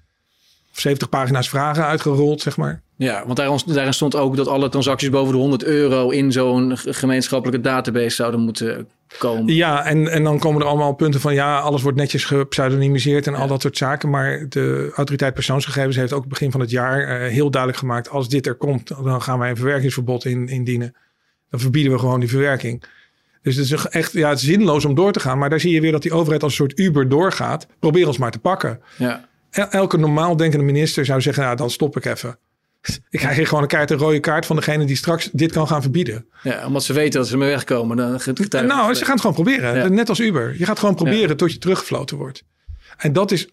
of 70 pagina's vragen uitgerold, zeg maar. Ja, want daarin, daarin stond ook dat alle transacties boven de 100 euro in zo'n gemeenschappelijke database zouden moeten komen. Ja, en, en dan komen er allemaal punten van ja, alles wordt netjes gepseudonymiseerd en al dat soort zaken. Maar de autoriteit persoonsgegevens heeft ook begin van het jaar uh, heel duidelijk gemaakt: als dit er komt, dan gaan wij een verwerkingsverbod in, indienen. Dan verbieden we gewoon die verwerking. Dus het is echt ja, het is zinloos om door te gaan. Maar daar zie je weer dat die overheid als een soort Uber doorgaat. Probeer ons maar te pakken. Ja. Elke normaal denkende minister zou zeggen: nou, dan stop ik even. Ik krijg hier gewoon een kaart, een rode kaart van degene die straks dit kan gaan verbieden. Ja, omdat ze weten dat ze ermee wegkomen. Dan nou, ze gaan het gewoon proberen. Net als Uber. Je gaat gewoon proberen tot je teruggefloten wordt. En dat is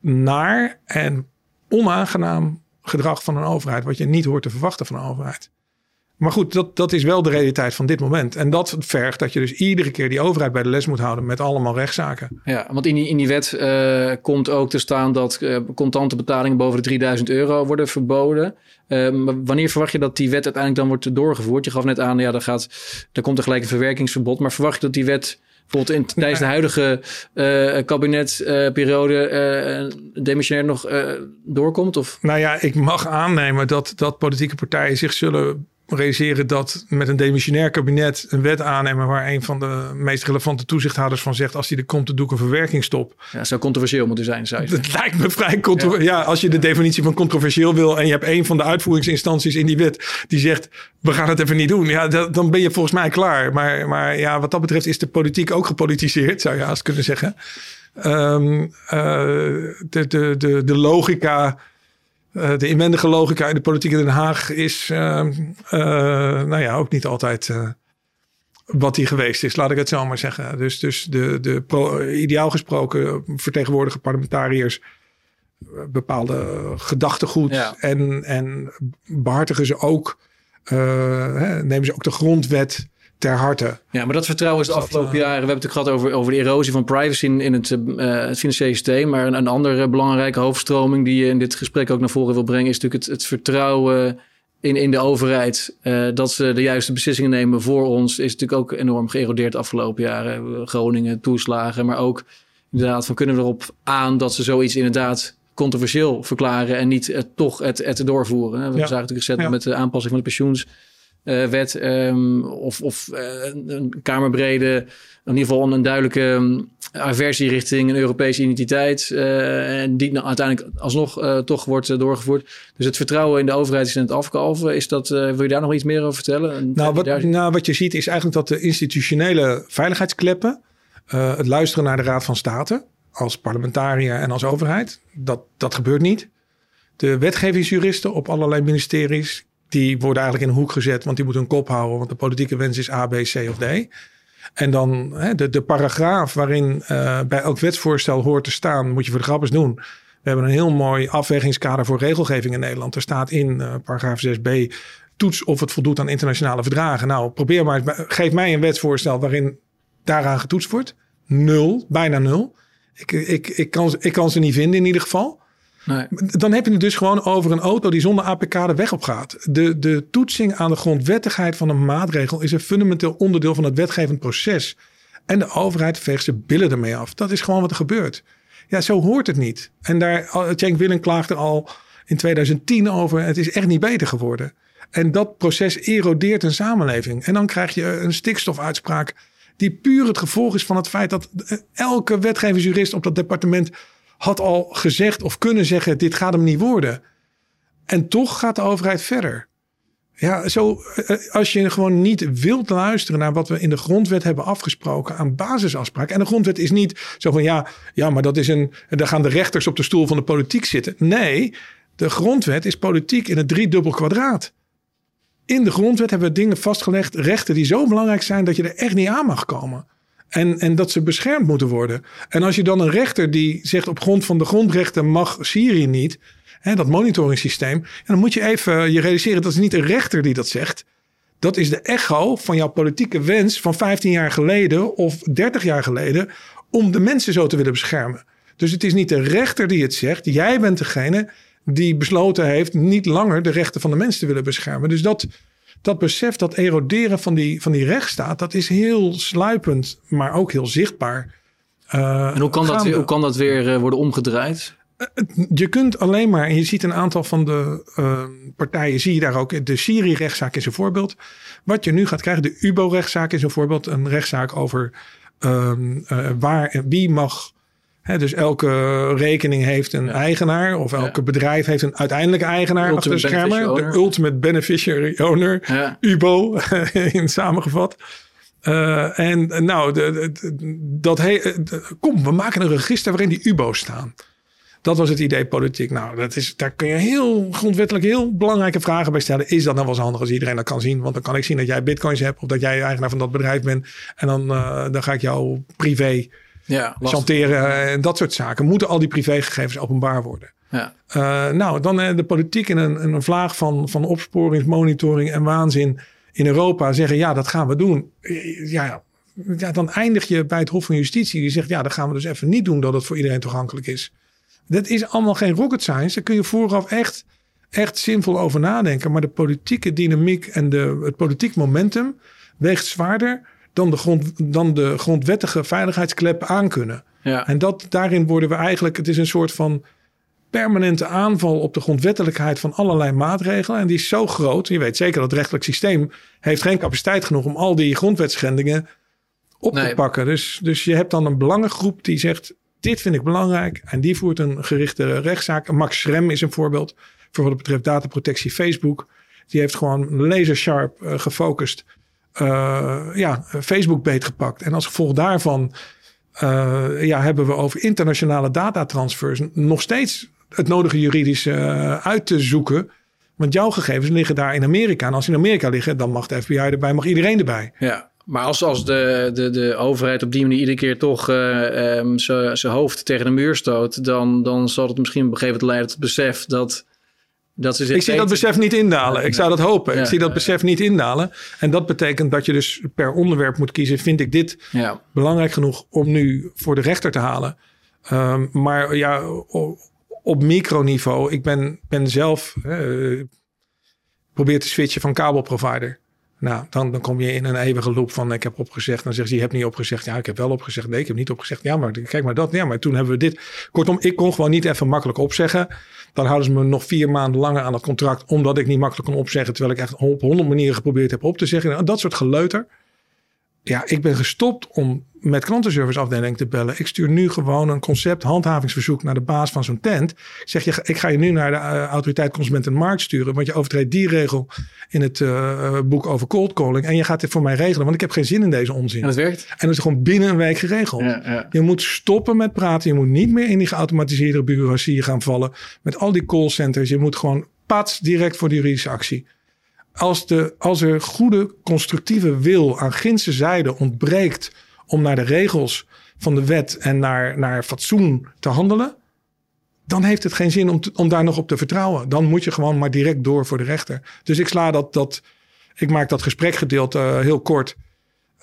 naar en onaangenaam gedrag van een overheid. Wat je niet hoort te verwachten van een overheid. Maar goed, dat, dat is wel de realiteit van dit moment. En dat vergt dat je dus iedere keer die overheid bij de les moet houden met allemaal rechtszaken. Ja, want in die, in die wet uh, komt ook te staan dat uh, contante betalingen boven de 3000 euro worden verboden. Uh, maar wanneer verwacht je dat die wet uiteindelijk dan wordt doorgevoerd? Je gaf net aan, ja, daar, gaat, daar komt er gelijk een verwerkingsverbod. Maar verwacht je dat die wet bijvoorbeeld in, tijdens de huidige uh, kabinetperiode uh, demissionair nog uh, doorkomt? Of? Nou ja, ik mag aannemen dat, dat politieke partijen zich zullen realiseren dat met een demissionair kabinet een wet aannemen waar een van de meest relevante toezichthouders van zegt als die er komt, te doe ik een verwerkingsstop. Ja, zou controversieel moeten zijn, zou je Dat lijkt me vrij controversieel. Ja. als je de definitie van controversieel wil en je hebt een van de uitvoeringsinstanties in die wet die zegt we gaan het even niet doen, ja, dan ben je volgens mij klaar. Maar, maar ja, wat dat betreft is de politiek ook gepolitiseerd, zou je haast kunnen zeggen. Um, uh, de, de, de, de logica uh, de inwendige logica in de politiek in Den Haag is uh, nou ja, ook niet altijd uh, wat die geweest is, laat ik het zo maar zeggen. Dus, dus de, de pro, ideaal gesproken vertegenwoordigen parlementariërs bepaalde gedachtegoed ja. en, en behartigen ze ook, hè, nemen ze ook de grondwet ter harte. Ja, maar dat vertrouwen is de afgelopen jaren. We hebben het gehad over, over de erosie van privacy in, in het, uh, het financiële systeem. Maar een, een andere belangrijke hoofdstroming die je in dit gesprek ook naar voren wil brengen, is natuurlijk het, het vertrouwen in, in de overheid. Uh, dat ze de juiste beslissingen nemen voor ons, is natuurlijk ook enorm geërodeerd de afgelopen jaren. Groningen, toeslagen, maar ook inderdaad van kunnen we erop aan dat ze zoiets inderdaad controversieel verklaren en niet uh, toch het, het doorvoeren. We ja. zagen natuurlijk recent ja. met de aanpassing van de pensioens uh, wet um, of, of uh, een kamerbrede, in ieder geval een duidelijke um, aversie richting een Europese identiteit. Uh, en die nou uiteindelijk alsnog toch wordt doorgevoerd. Dus het vertrouwen in de overheid is in het afkalven. Is dat, wil je daar nog iets meer over vertellen? Nou wat, nou, wat je ziet is eigenlijk dat de institutionele veiligheidskleppen, het luisteren naar de Raad van State als parlementariër en als overheid, dat, dat gebeurt niet. De wetgevingsjuristen op allerlei ministeries die worden eigenlijk in een hoek gezet, want die moeten een kop houden, want de politieke wens is A, B, C of D. En dan hè, de, de paragraaf waarin uh, bij elk wetsvoorstel hoort te staan, moet je voor de grappers doen. We hebben een heel mooi afwegingskader voor regelgeving in Nederland. Er staat in uh, paragraaf 6b, toets of het voldoet aan internationale verdragen. Nou, probeer maar, geef mij een wetsvoorstel waarin daaraan getoetst wordt. Nul, bijna nul. Ik, ik, ik, kan, ik kan ze niet vinden in ieder geval. Nee. Dan heb je het dus gewoon over een auto die zonder APK de weg op gaat. De, de toetsing aan de grondwettigheid van een maatregel is een fundamenteel onderdeel van het wetgevend proces. En de overheid veegt zijn billen ermee af. Dat is gewoon wat er gebeurt. Ja, zo hoort het niet. En daar, Cenk Willem klaagde al in 2010 over. Het is echt niet beter geworden. En dat proces erodeert een samenleving. En dan krijg je een stikstofuitspraak die puur het gevolg is van het feit dat elke wetgevingsjurist op dat departement had al gezegd of kunnen zeggen: dit gaat hem niet worden. En toch gaat de overheid verder. Ja, zo, eh, als je gewoon niet wilt luisteren naar wat we in de grondwet hebben afgesproken aan basisafspraken. En de grondwet is niet zo van ja, ja, maar dat is een. Daar gaan de rechters op de stoel van de politiek zitten. Nee, de grondwet is politiek in het driedubbel kwadraat. In de grondwet hebben we dingen vastgelegd, rechten die zo belangrijk zijn dat je er echt niet aan mag komen. En, en dat ze beschermd moeten worden. En als je dan een rechter die zegt op grond van de grondrechten mag Syrië niet, hè, dat monitoringssysteem, dan moet je even je realiseren dat is niet een rechter die dat zegt. Dat is de echo van jouw politieke wens van 15 jaar geleden of 30 jaar geleden om de mensen zo te willen beschermen. Dus het is niet de rechter die het zegt. Jij bent degene die besloten heeft niet langer de rechten van de mensen te willen beschermen. Dus dat, dat besef, dat eroderen van die, van die rechtsstaat, dat is heel sluipend, maar ook heel zichtbaar. Uh, en hoe kan, dat weer, hoe kan dat weer uh, worden omgedraaid? Uh, je kunt alleen maar, en je ziet een aantal van de partijen, zie je daar ook, de Syrië-rechtszaak is een voorbeeld. Wat je nu gaat krijgen, de UBO-rechtszaak is een voorbeeld, een rechtszaak over ehm, waar en wie mag dus elke rekening heeft een eigenaar. Of elke bedrijf heeft een uiteindelijke eigenaar achter de schermen. De Ultimate Beneficiary Owner. UBO in samengevat. Uh, en nou, de, dat he, kom, we maken een register waarin die UBO's staan. Dat was het idee politiek. Nou, dat is, daar kun je heel grondwettelijk heel belangrijke vragen bij stellen. Is dat nou wel eens handig als iedereen dat kan zien? Want dan kan ik zien dat jij bitcoins hebt of dat jij eigenaar van dat bedrijf bent. En dan, uh, dan ga ik jouw privé ja, chanteren en dat soort zaken. Moeten al die privégegevens openbaar worden? Ja. Uh, nou, dan uh, de politiek in een, een vlaag van, van opsporing, monitoring en waanzin in Europa zeggen: ja, dat gaan we doen. Ja, ja, dan eindig je bij het Hof van Justitie. Die zegt: ja, dat gaan we dus even niet doen, dat het voor iedereen toegankelijk is. Dat is allemaal geen rocket science. Daar kun je vooraf echt, echt zinvol over nadenken. Maar de politieke dynamiek en de, het politiek momentum weegt zwaarder dan de, grond, dan de grondwettige veiligheidsklep aankunnen. Ja. En dat, daarin worden we eigenlijk, het is een soort van permanente aanval op de grondwettelijkheid van allerlei maatregelen. En die is zo groot. Je weet zeker dat het rechtelijk systeem heeft geen capaciteit genoeg om al die grondwetschendingen op te pakken. Dus, dus je hebt dan een belangengroep die zegt: Dit vind ik belangrijk. En die voert een gerichte rechtszaak. Max Schrem is een voorbeeld voor wat betreft dataprotectie Facebook. Die heeft gewoon laser sharp uh, gefocust uh, ja, Facebook beetgepakt. En als gevolg daarvan uh, ja, hebben we over internationale datatransfers nog steeds het nodige juridische uh, uit te zoeken. Want jouw gegevens liggen daar in Amerika. En als ze in Amerika liggen, dan mag de FBI erbij, mag iedereen erbij. Ja, maar als, als de, de, de overheid op die manier iedere keer toch uh, um, zijn hoofd tegen de muur stoot, dan, dan zal het misschien op een gegeven moment leiden tot het besef dat dat ik zie dat besef niet indalen. Ik zou dat hopen. ik zie dat besef niet indalen. En dat betekent dat je dus per onderwerp moet kiezen. Vind ik dit ja. belangrijk genoeg om nu voor de rechter te halen? Um, maar ja, op, microniveau. Ik ben, ben zelf... Uh, probeer te switchen van kabelprovider. Nou, dan, dan kom je in een eeuwige loop van ik heb opgezegd. Dan zegt ze, je hebt niet opgezegd. Ja, ik heb wel opgezegd. Nee, ik heb niet opgezegd. Ja, maar kijk maar dat. Ja, maar toen hebben we dit. Kortom, ik kon gewoon niet even makkelijk opzeggen. Dan houden ze me nog vier maanden langer aan het contract. Omdat ik niet makkelijk kon opzeggen. Terwijl ik echt op honderd manieren geprobeerd heb op te zeggen. Nou, dat soort geleuter. Ja, ik ben gestopt om met klantenserviceafdeling te bellen. Ik stuur nu gewoon een concept handhavingsverzoek naar de baas van zo'n tent. Ik zeg je, ik ga je nu naar de uh, autoriteit consument en markt sturen. Want je overtreedt die regel in het uh, boek over cold calling. En je gaat dit voor mij regelen. Want ik heb geen zin in deze onzin. En dat werkt. En dat is gewoon binnen een week geregeld. Ja, ja. Je moet stoppen met praten. Je moet niet meer in die geautomatiseerde bureaucratie gaan vallen. Met al die callcenters. Je moet gewoon pats direct voor de juridische actie als, de, als er goede constructieve wil aan ginse zijde ontbreekt om naar de regels van de wet en naar, naar fatsoen te handelen, dan heeft het geen zin om, om daar nog op te vertrouwen. Dan moet je gewoon maar direct door voor de rechter. Dus ik sla dat, dat ik maak dat gesprekgedeelte uh, heel kort.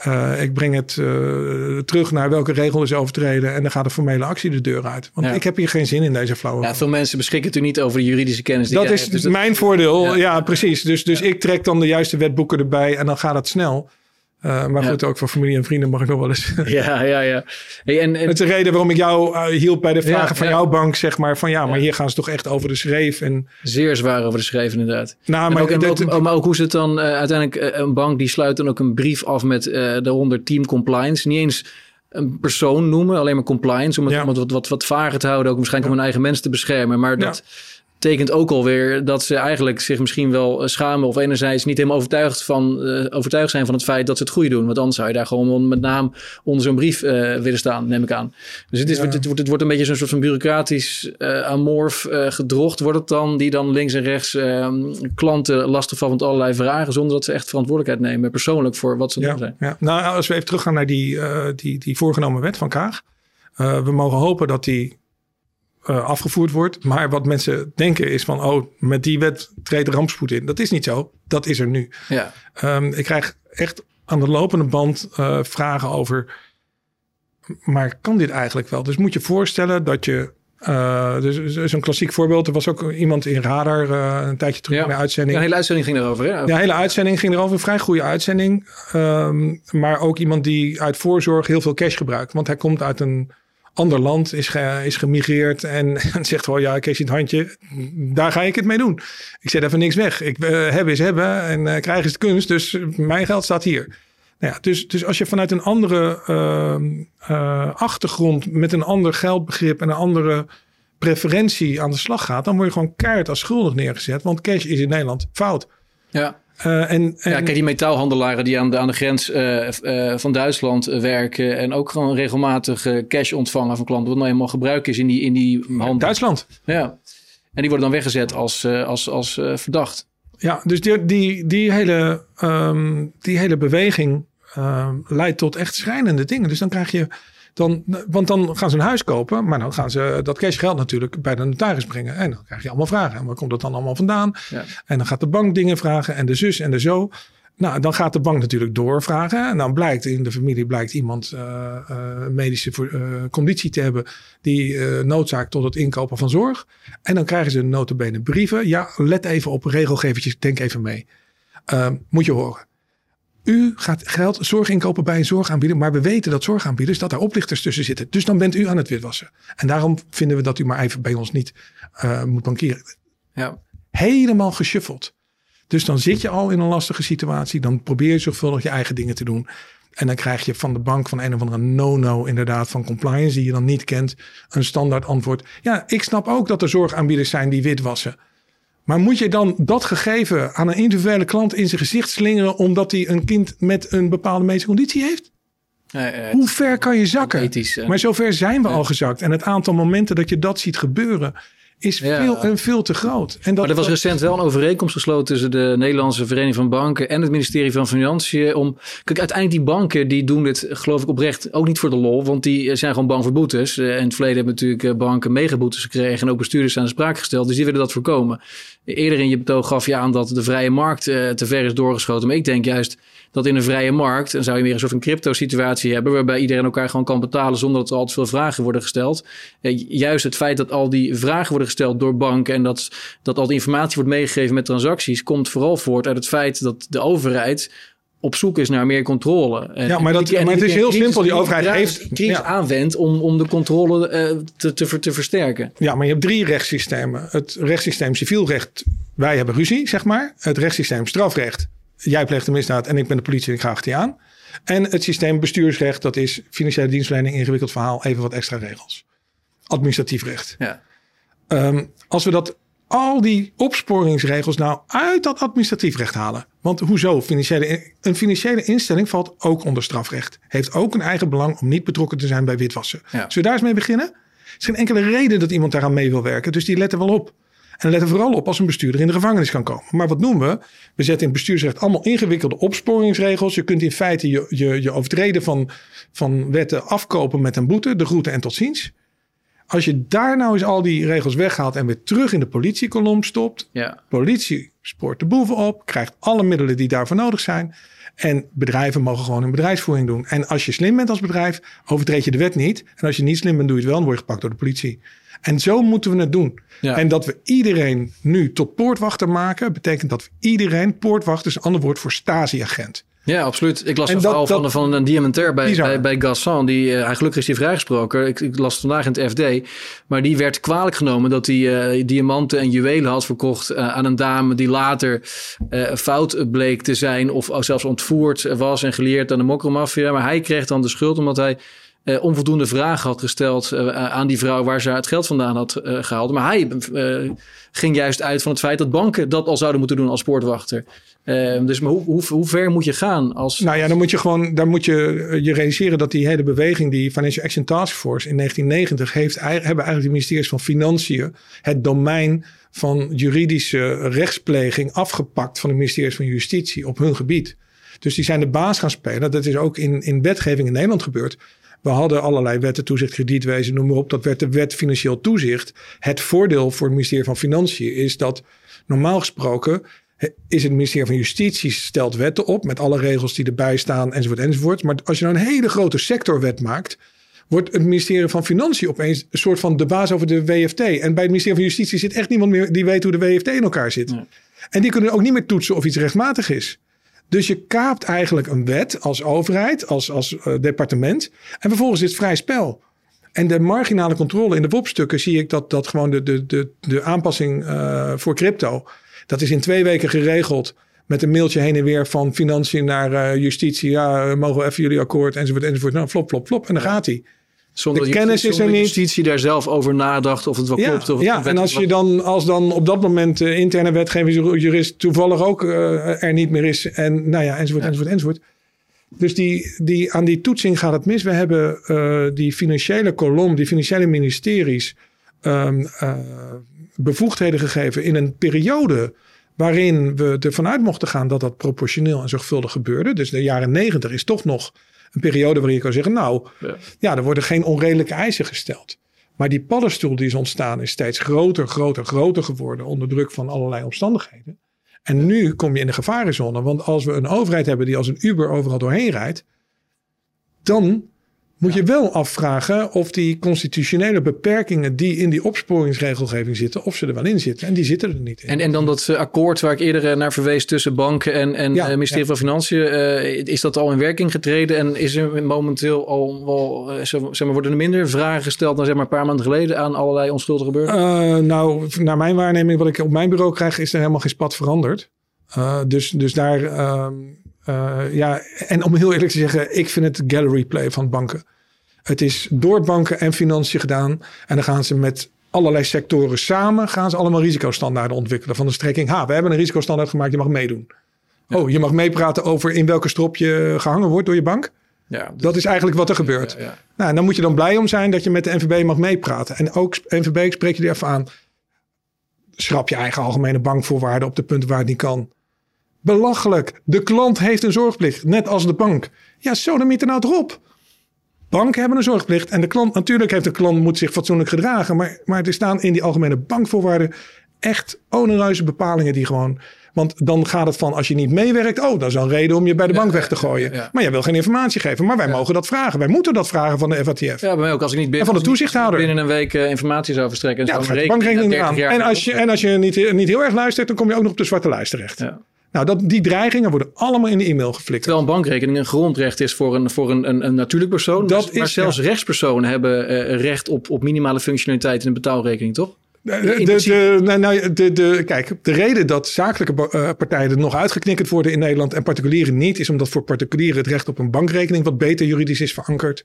Uh, ik breng het uh, terug naar welke regel is overtreden. En dan gaat de formele actie de deur uit. Want ja. ik heb hier geen zin in deze flauwe. Ja, veel mensen beschikken natuurlijk niet over de juridische kennis. Die dat is hebt, dus mijn dat... voordeel. Ja, ja precies. Dus, dus ik trek dan de juiste wetboeken erbij en dan gaat het snel. Uh, maar goed, ook voor familie en vrienden mag ik nog wel eens. Ja, ja, ja. Hey, en, en... Het is de reden waarom ik jou uh, hielp bij de vragen ja, van ja. jouw bank, zeg maar. Van ja, maar hier gaan ze toch echt over de schreef. En... Zeer zwaar over de schreef, inderdaad. Nou, maar, ook, en ook, ook, maar ook hoe ze het dan uh, uiteindelijk, een bank die sluit dan ook een brief af met daaronder team compliance. Niet eens een persoon noemen, alleen maar compliance. Om het, om het wat, wat, wat vager te houden, ook waarschijnlijk om hun eigen mensen te beschermen. Maar dat tekent ook alweer dat ze eigenlijk zich misschien wel schamen of enerzijds niet helemaal overtuigd, van, uh, overtuigd zijn van het feit dat ze het goede doen. Want anders zou je daar gewoon met naam onder zo'n brief uh, willen staan, neem ik aan. Dus het, is, het, wordt, het wordt een beetje zo'n soort van bureaucratisch uh, amorf gedrocht wordt het dan, die dan links en rechts ehm, klanten lastigvallen met allerlei vragen, zonder dat ze echt verantwoordelijkheid nemen persoonlijk voor wat ze ja, doen zijn. Ja. Nou, als we even teruggaan naar die, die, die voorgenomen wet van Kaag. we mogen hopen dat die uh, afgevoerd wordt. Maar wat mensen denken is van, oh, met die wet treedt rampspoed in. Dat is niet zo. Dat is er nu. Ja. Um, ik krijg echt aan de lopende band uh, vragen over, maar kan dit eigenlijk wel? Dus moet je voorstellen dat je, uh, dus, dus een klassiek voorbeeld. Er was ook iemand in Radar een tijdje terug ja. in de uitzending. Ja, de hele uitzending ging erover. Hè? Ja, de hele uitzending ging erover. Een vrij goede uitzending. Um, maar ook iemand die uit voorzorg heel veel cash gebruikt. Want hij komt uit een ander land is, is gemigreerd en, zegt wel ja, ik in het handje, daar ga ik het mee doen. Ik zet even niks weg. Ik, uh, hebben is hebben en uh, krijgen is de kunst, dus mijn geld staat hier. Nou ja, dus, dus als je vanuit een andere uh, achtergrond met een ander geldbegrip en een andere preferentie aan de slag gaat, dan word je gewoon keihard als schuldig neergezet, want cash is in Nederland fout. Ja. Uh, en, en, ja, kijk, die metaalhandelaren die aan de, aan de grens uh, uh, van Duitsland werken en ook gewoon regelmatig cash ontvangen van klanten, wat nou helemaal gebruik is in die, in die handel. Duitsland. Ja. En die worden dan weggezet als, als, als verdacht. Ja, dus die, die, die, hele, um, die hele beweging um, leidt tot echt schrijnende dingen. Dus dan krijg je dan, want dan gaan ze een huis kopen, maar dan gaan ze dat cashgeld natuurlijk bij de notaris brengen. En dan krijg je allemaal vragen. En waar komt dat dan allemaal vandaan? Ja. En dan gaat de bank dingen vragen en de zus en de zo. Nou, dan gaat de bank natuurlijk doorvragen. En dan blijkt in de familie blijkt iemand uh, uh, medische uh, conditie te hebben die noodzaakt tot het inkopen van zorg. En dan krijgen ze notabene brieven. Ja, let even op regelgevertjes, denk even mee. moet je horen. U gaat geld, zorg inkopen bij een zorgaanbieder, maar we weten dat zorgaanbieders dat daar oplichters tussen zitten. Dus dan bent u aan het witwassen. En daarom vinden we dat u maar even bij ons niet uh, moet bankieren. Ja. Helemaal geshuffeld. Dus dan zit je al in een lastige situatie. Dan probeer je zorgvuldig je eigen dingen te doen. En dan krijg je van de bank van een of andere no-no inderdaad van compliance die je dan niet kent. Een standaard antwoord. Ja, ik snap ook dat er zorgaanbieders zijn die witwassen. Maar moet je dan dat gegeven aan een individuele klant in zijn gezicht slingeren omdat hij een kind met een bepaalde medische conditie heeft? Nee, uh, Hoe ver kan je zakken? Ethisch, uh, maar zover zijn we al gezakt. En het aantal momenten dat je dat ziet gebeuren is Ja. veel en veel te groot. En dat, Maar er was recent wel een overeenkomst gesloten tussen de Nederlandse Vereniging van Banken en het ministerie van Financiën. Om, kijk, uiteindelijk die banken die doen dit, geloof ik oprecht, ook niet voor de lol. Want die zijn gewoon bang voor boetes. Eh, In het verleden hebben natuurlijk eh, banken megaboetes gekregen en ook bestuurders aan de spraak gesteld. Dus die willen dat voorkomen. Eerder in je betoog gaf je aan dat de vrije markt eh, te ver is doorgeschoten. Maar ik denk juist dat in een vrije markt, dan zou je meer een soort van crypto-situatie hebben, waarbij iedereen elkaar gewoon kan betalen zonder dat er altijd veel vragen worden gesteld. Eh, juist het feit dat al die vragen worden gesteld door banken en dat, dat al die informatie wordt meegegeven met transacties, komt vooral voort uit het feit dat de overheid op zoek is naar meer controle. En- Ja, maar dat- die- maar het is heel crisis- simpel. Die overheid heeft- crisis ja. aanwendt om, om de controle eh, te, te, ver- te versterken. Ja, maar je hebt drie rechtssystemen. Het rechtssysteem civielrecht, wij hebben ruzie, zeg maar. Het rechtssysteem strafrecht, jij pleegt een misdaad en ik ben de politie en ik ga achter je aan. En het systeem bestuursrecht, dat is financiële dienstverlening, ingewikkeld verhaal, even wat extra regels. Administratief recht. Ja. Ehm, als we dat, al die opsporingsregels nou uit dat administratief recht halen. Want hoezo? Financiële, een financiële instelling valt ook onder strafrecht. Heeft ook een eigen belang om niet betrokken te zijn bij witwassen. Ja. Zullen we daar eens mee beginnen? Er is geen enkele reden dat iemand daaraan mee wil werken. Dus die letten wel op. En letten vooral op als een bestuurder in de gevangenis kan komen. Maar wat doen we? We zetten in het bestuursrecht allemaal ingewikkelde opsporingsregels. Je kunt in feite je, je, je overtreden van, van wetten afkopen met een boete. De groeten en tot ziens. Als je daar nou eens al die regels weghaalt en weer terug in de politiekolom stopt. Ja. Politie spoort de boeven op, krijgt alle middelen die daarvoor nodig zijn. En bedrijven mogen gewoon hun bedrijfsvoering doen. En als je slim bent als bedrijf, overtreed je de wet niet. En als je niet slim bent, doe je het wel en word je gepakt door de politie. En zo moeten we het doen. Ja. En dat we iedereen nu tot poortwachter maken, betekent dat we iedereen, poortwachter is een ander woord voor stasi-agent. Ja, absoluut. Ik las En een dat- verhaal van, dat- van een diamantair bij, Bizar. bij, bij Gassan. Die, eh, hij gelukkig is hij vrijgesproken. Ik, ik las het vandaag in het FD. Maar die werd kwalijk genomen dat hij eh, diamanten en juwelen had verkocht eh, aan een dame die later fout bleek te zijn. Of zelfs ontvoerd was en geleerd aan de mokromafia. Maar hij kreeg dan de schuld omdat hij uh, onvoldoende vragen had gesteld uh, aan die vrouw waar ze het geld vandaan had uh, gehaald. Maar hij ging juist uit van het feit dat banken dat al zouden moeten doen als poortwachter. Dus maar hoe, hoe, hoe, ver moet je gaan als. Nou ja, dan moet je gewoon dan moet je, je realiseren dat die hele beweging, die Financial Action Task Force in 1990, heeft, hebben eigenlijk de ministeries van Financiën het domein van juridische rechtspleging afgepakt van de ministeries van Justitie op hun gebied. Dus die zijn de baas gaan spelen. Dat is ook in, in wetgeving in Nederland gebeurd. We hadden allerlei wetten, toezicht, kredietwezen, noem maar op. Dat werd de wet financieel toezicht. Het voordeel voor het ministerie van Financiën is dat normaal gesproken is het ministerie van Justitie stelt wetten op met alle regels die erbij staan enzovoort enzovoort. Maar als je nou een hele grote sectorwet maakt, wordt het ministerie van Financiën opeens een soort van de baas over de WFT. En bij het ministerie van Justitie zit echt niemand meer die weet hoe de WFT in elkaar zit. En die kunnen ook niet meer toetsen of iets rechtmatig is. Dus je kaapt eigenlijk een wet als overheid, als, als uh, departement. En vervolgens is het vrij spel. En de marginale controle in de WOP-stukken zie ik dat, dat gewoon de, de, de, de aanpassing uh, voor crypto. Dat is in twee weken geregeld. Met een mailtje heen en weer van financiën naar uh, justitie. Ja, mogen we even jullie akkoord enzovoort enzovoort. Nou, flop, flop, flop. En dan gaat hij. Zonder de kennis is er niet. justitie daar zelf over nadacht of het wel klopt. Of ja, en als, je dan, als dan op dat moment de interne wetgevingsjurist toevallig ook uh, er niet meer is. En nou ja, enzovoort, enzovoort, enzovoort. Dus die, die, aan die toetsing gaat het mis. We hebben uh, die financiële kolom, die financiële ministeries um, uh, bevoegdheden gegeven in een periode waarin we ervan uit mochten gaan dat dat proportioneel en zorgvuldig gebeurde. Dus de jaren negentig is toch nog een periode waarin je kan zeggen, nou, ja. ja, er worden geen onredelijke eisen gesteld. Maar die paddenstoel die is ontstaan is steeds groter, groter, groter geworden onder druk van allerlei omstandigheden. En nu kom je in de gevarenzone. Want als we een overheid hebben die als een Uber overal doorheen rijdt, dan moet je wel afvragen of die constitutionele beperkingen die in die opsporingsregelgeving zitten, of ze er wel in zitten. En die zitten er niet in. En, en dan dat eh, akkoord waar ik eerder eh, naar verwees tussen banken en, en ja, uh, ministerie van Financiën, uh, is dat al in werking getreden? En is er momenteel al wel, zeg maar, worden er minder vragen gesteld dan zeg maar een paar maanden geleden aan allerlei onschuldige burgers? nou, naar mijn waarneming, wat ik op mijn bureau krijg, is er helemaal geen spat veranderd. dus, dus daar ehm, uh, ja, en om heel eerlijk te zeggen, ik vind het gallery play van banken. Het is door banken en financiën gedaan. En dan gaan ze met allerlei sectoren samen, gaan ze allemaal risicostandaarden ontwikkelen. Van de strekking, ha, we hebben een risicostandaard gemaakt, je mag meedoen. Oh, je mag meepraten over in welke strop je gehangen wordt door je bank. Ja, dat is eigenlijk wat er gebeurt. Ja, ja. Nou, dan moet je dan blij om zijn dat je met de NVB mag meepraten. En ook NVB, ik spreek je er even aan. Schrap je eigen algemene bankvoorwaarden op de punten waar het niet kan. Belachelijk. De klant heeft een zorgplicht, net als de bank. Ja, zo dan er nou erop. Banken hebben een zorgplicht en de klant, natuurlijk heeft de klant moet zich fatsoenlijk gedragen, maar, maar er staan in die algemene bankvoorwaarden echt onereuze bepalingen die gewoon want dan gaat het van als je niet meewerkt, oh, dat is een reden om je bij de bank weg te gooien. Maar jij wil geen informatie geven. Maar wij mogen dat vragen. Wij moeten dat vragen van de FATF. Ja, bij mij ook. Als ik niet binnen, en van de toezichthouder. binnen een week uh, informatie zou verstrekken. Ja, dan bankrekening eraan. En als je, en als je niet, niet heel erg luistert, dan kom je ook nog op de zwarte lijst terecht. Ja. Nou, dat, die dreigingen worden allemaal in de e-mail geflikt. Terwijl een bankrekening een grondrecht is voor een, voor een, een, een natuurlijk persoon. Dat maar, is, maar zelfs rechtspersonen hebben uh, recht op, op minimale functionaliteit in een betaalrekening, toch? De, de, nou, nou, de, de, kijk, de reden dat zakelijke uh, partijen er nog uitgeknikkerd worden in Nederland en particulieren niet, is omdat voor particulieren het recht op een bankrekening wat beter juridisch is verankerd.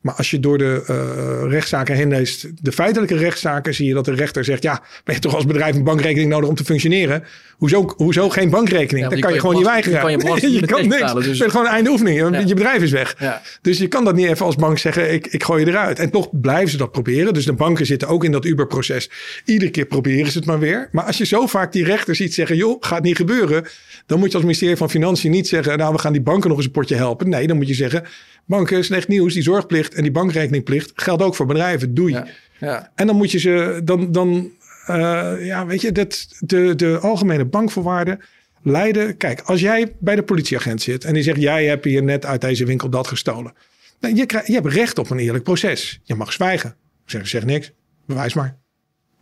Maar als je door de uh, rechtszaken heen leest, de feitelijke rechtszaken, zie je dat de rechter zegt: Ja, ben je toch als bedrijf een bankrekening nodig om te functioneren? Hoezo, hoezo geen bankrekening? Ja, Dan kan je, gewoon niet weigeren. Je kan, je, je kan niks. Dus... Het is gewoon een einde oefening. Ja. Je bedrijf is weg. Ja. Dus je kan dat niet even als bank zeggen: ik, ik gooi je eruit. En toch blijven ze dat proberen. Dus de banken zitten ook in dat Uber-proces. Iedere keer proberen ze het maar weer. Maar als je zo vaak die rechter ziet zeggen: joh, gaat niet gebeuren. Dan moet je als ministerie van Financiën niet zeggen: nou, we gaan die banken nog eens een potje helpen. Nee, dan moet je zeggen: banken, slecht nieuws, die zorgplicht en die bankrekeningplicht geldt ook voor bedrijven. Doei. Ja, ja. En dan moet je ze, dan, dan uh, ja, weet je, dat, de, de algemene bankvoorwaarden leiden. Kijk, als jij bij de politieagent zit en die zegt: Jij hebt hier net uit deze winkel dat gestolen. Nou, je, krijg, je hebt recht op een eerlijk proces. Je mag zwijgen. Zeg, zeg niks, bewijs maar.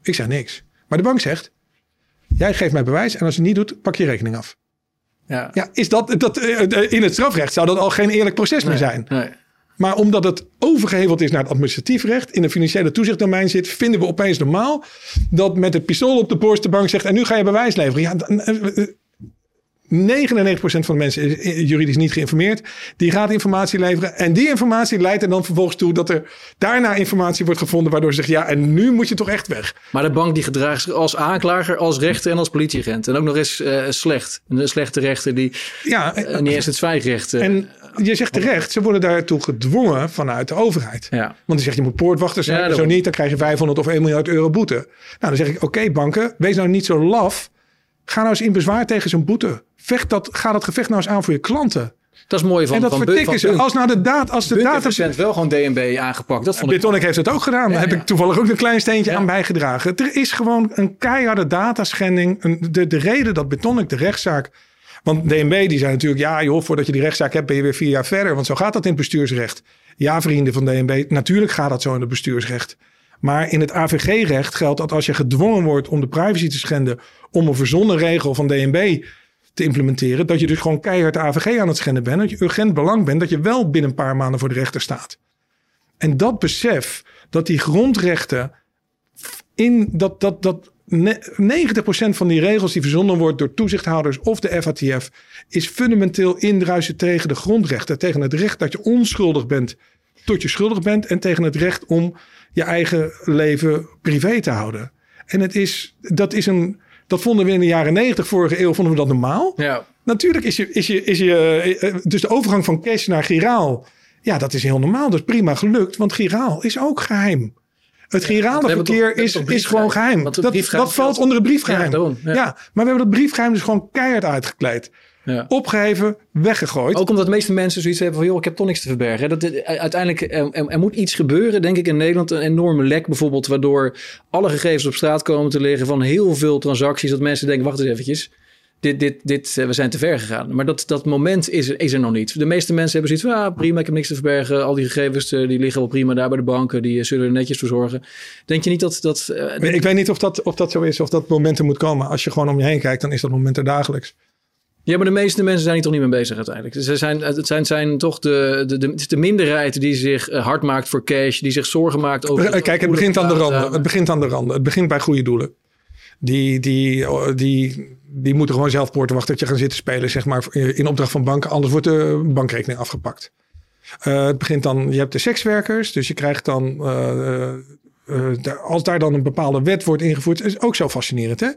Ik zeg niks. Maar de bank zegt: Jij geeft mij bewijs en als je het niet doet, pak je rekening af. Ja. ja, is dat, dat, eh, in het strafrecht zou dat al geen eerlijk proces meer zijn. Nee. Maar omdat het overgeheveld is naar het administratief recht, in een financiële toezichtdomein zit, vinden we opeens normaal dat met het pistool op de borst de bank zegt: en nu ga je bewijs leveren. Ja, eh, eh, 99% van de mensen is juridisch niet geïnformeerd. Die gaat informatie leveren. En die informatie leidt er dan vervolgens toe dat er daarna informatie wordt gevonden. Waardoor ze zeggen, ja, en nu moet je toch echt weg. Maar de bank die gedraagt zich als aanklager, als rechter en als politieagent. En ook nog eens uh, slecht. Een slechte rechter die ja, uh, niet eens het zwijgrecht... Uh, en je zegt terecht, ze worden daartoe gedwongen vanuit de overheid. Ja. Want die zegt, je moet poortwachter zijn. Ja, zo niet, dan krijg je 500 of 1 miljard euro boete. Nou, dan zeg ik, oké banken, wees nou niet zo laf. Ga nou eens in bezwaar tegen zo'n boete. Vecht dat, ga dat gevecht nou eens aan voor je klanten. Dat is mooi van En dat van, vertikken ze. Als nou de data... Als de data wel gewoon DNB aangepakt. Dat vond Bitonic heeft het ook gedaan. Daar heb ik toevallig ook een klein steentje aan bijgedragen. Er is gewoon een keiharde dataschending. De, de reden dat Bitonic de rechtszaak... Want DNB die zei natuurlijk... Ja joh, voordat je die rechtszaak hebt ben je weer vier jaar verder. Want zo gaat dat in het bestuursrecht. Ja vrienden van DNB, natuurlijk gaat dat zo in het bestuursrecht. Maar in het AVG-recht geldt dat als je gedwongen wordt om de privacy te schenden om een verzonnen regel van DNB te implementeren, dat je dus gewoon keihard AVG aan het schenden bent, dat je urgent belang bent, dat je wel binnen een paar maanden voor de rechter staat. En dat besef dat die grondrechten in dat, dat, dat 90% van die regels die verzonnen wordt door toezichthouders of de FATF, is fundamenteel indruisen tegen de grondrechten. Tegen het recht dat je onschuldig bent tot je schuldig bent en tegen het recht om je eigen leven privé te houden. En het is, dat is een, dat vonden we in de jaren negentig, vorige eeuw, vonden we dat normaal. Ja. Natuurlijk is je, is je, is je, eh, dus de overgang van cash naar giraal, ja, dat is heel normaal. Dat is prima gelukt, want giraal is ook geheim. Het girale verkeer is, is gewoon geheim. Dat, dat valt onder het briefgeheim. Ja, maar we hebben dat briefgeheim dus gewoon keihard uitgekleed. Ja. Opgeheven, weggegooid. Ook omdat de meeste mensen zoiets hebben van... joh, ik heb toch niks te verbergen. Dat, eh, uiteindelijk, er, er, moet iets gebeuren, denk ik, in Nederland. Een enorme lek bijvoorbeeld... waardoor alle gegevens op straat komen te liggen... van heel veel transacties. Dat mensen denken, wacht eens eventjes... Dit, dit, dit, eh, we zijn te ver gegaan. Maar dat, dat moment is, is er nog niet. De meeste mensen hebben zoiets van... Ah, prima, ik heb niks te verbergen. Al die gegevens eh, die liggen wel prima daar bij de banken. Die zullen er netjes verzorgen. Denk je niet dat... dat uh, ik weet niet of dat, of dat zo is, of dat moment er moet komen. Als je gewoon om je heen kijkt, dan is dat moment er dagelijks. Ja, maar de meeste mensen zijn hier toch niet mee bezig uiteindelijk. Ze zijn, het zijn, zijn toch de, de, de, de minderheid die zich eh, hard maakt voor cash, die zich zorgen maakt over. Eh, kijk, het begint aan de randen. Het begint aan de randen. Het begint bij goede doelen. Die, die, oh, die, die moeten gewoon zelf poortenwachtertje gaan zitten spelen, zeg maar, in opdracht van banken. Anders wordt de bankrekening afgepakt. Uh, het begint dan, je hebt de sekswerkers, dus je krijgt dan uh, als daar dan een bepaalde wet wordt ingevoerd, is ook zo fascinerend. Hè?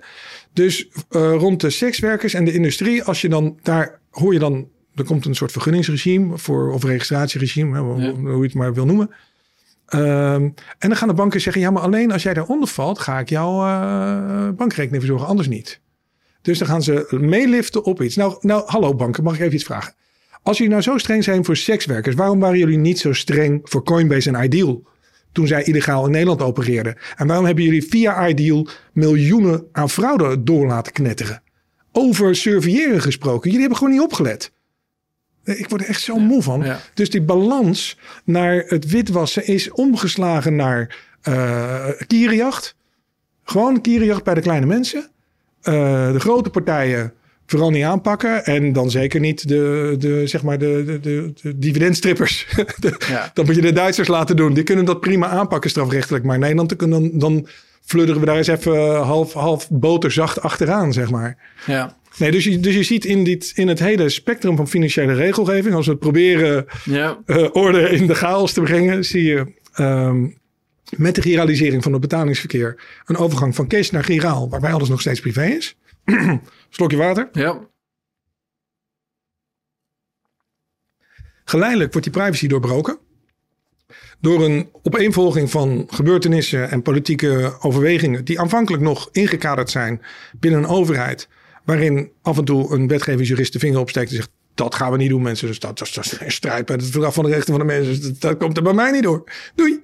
Dus rond de sekswerkers en de industrie, als je dan daar hoor je dan, er komt een soort vergunningsregime voor, of registratieregime, hè, hoe je het maar wil noemen. Um, en dan gaan de banken zeggen: ja, maar alleen als jij daaronder valt, ga ik jouw uh, bankrekening verzorgen, anders niet. Dus dan gaan ze meeliften op iets. Nou, nou, hallo banken, mag ik even iets vragen? Als jullie nou zo streng zijn voor sekswerkers, waarom waren jullie niet zo streng voor Coinbase en Ideal? toen zij illegaal in Nederland opereerden? En waarom hebben jullie via Ideal miljoenen aan fraude door laten knetteren? Over surveilleren gesproken. Jullie hebben gewoon niet opgelet. Ik word er echt zo moe van. Dus die balans naar het witwassen is omgeslagen naar uh, kierenjacht. Gewoon kierenjacht bij de kleine mensen. Uh, de grote partijen vooral niet aanpakken. En dan zeker niet de, de, zeg maar de, de, de, dividendstrippers. Dan moet je de Duitsers laten doen. Die kunnen dat prima aanpakken strafrechtelijk. Maar Nederland, dan, dan fludderen we daar eens even half, half boterzacht achteraan, zeg maar. Ja. Nee, dus je, dus je ziet in, dit, in het hele spectrum van financiële regelgeving, als we het proberen ja. uh, orde in de chaos te brengen, zie je um, met de giralisering van het betalingsverkeer een overgang van cash naar giraal, waarbij alles nog steeds privé is. Slokje water. Ja. Geleidelijk wordt die privacy doorbroken. Door een opeenvolging van gebeurtenissen en politieke overwegingen. die aanvankelijk nog ingekaderd zijn binnen een overheid. Waarin af en toe een wetgevingsjurist de vinger opsteekt en zegt. Dat gaan we niet doen, mensen. Dus dat, dat, dat is een strijd bij het verdrag van de rechten van de mensen. Dat, dat komt er bij mij niet door. Doei.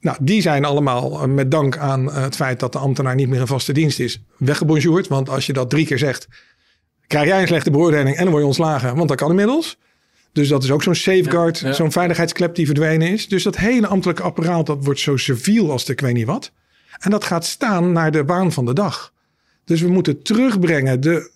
Nou, die zijn allemaal eh, met dank aan eh, het feit dat de ambtenaar niet meer een vaste dienst is, weggebonjourd. Want als je dat drie keer zegt, krijg jij een slechte beoordeling en dan word je ontslagen. Want dat kan inmiddels. Dus dat is ook zo'n safeguard, zo'n veiligheidsklep die verdwenen is. Dus dat hele ambtelijke apparaat, dat wordt zo civiel als de ik weet niet wat. En dat gaat staan naar de baan van de dag. Dus we moeten terugbrengen de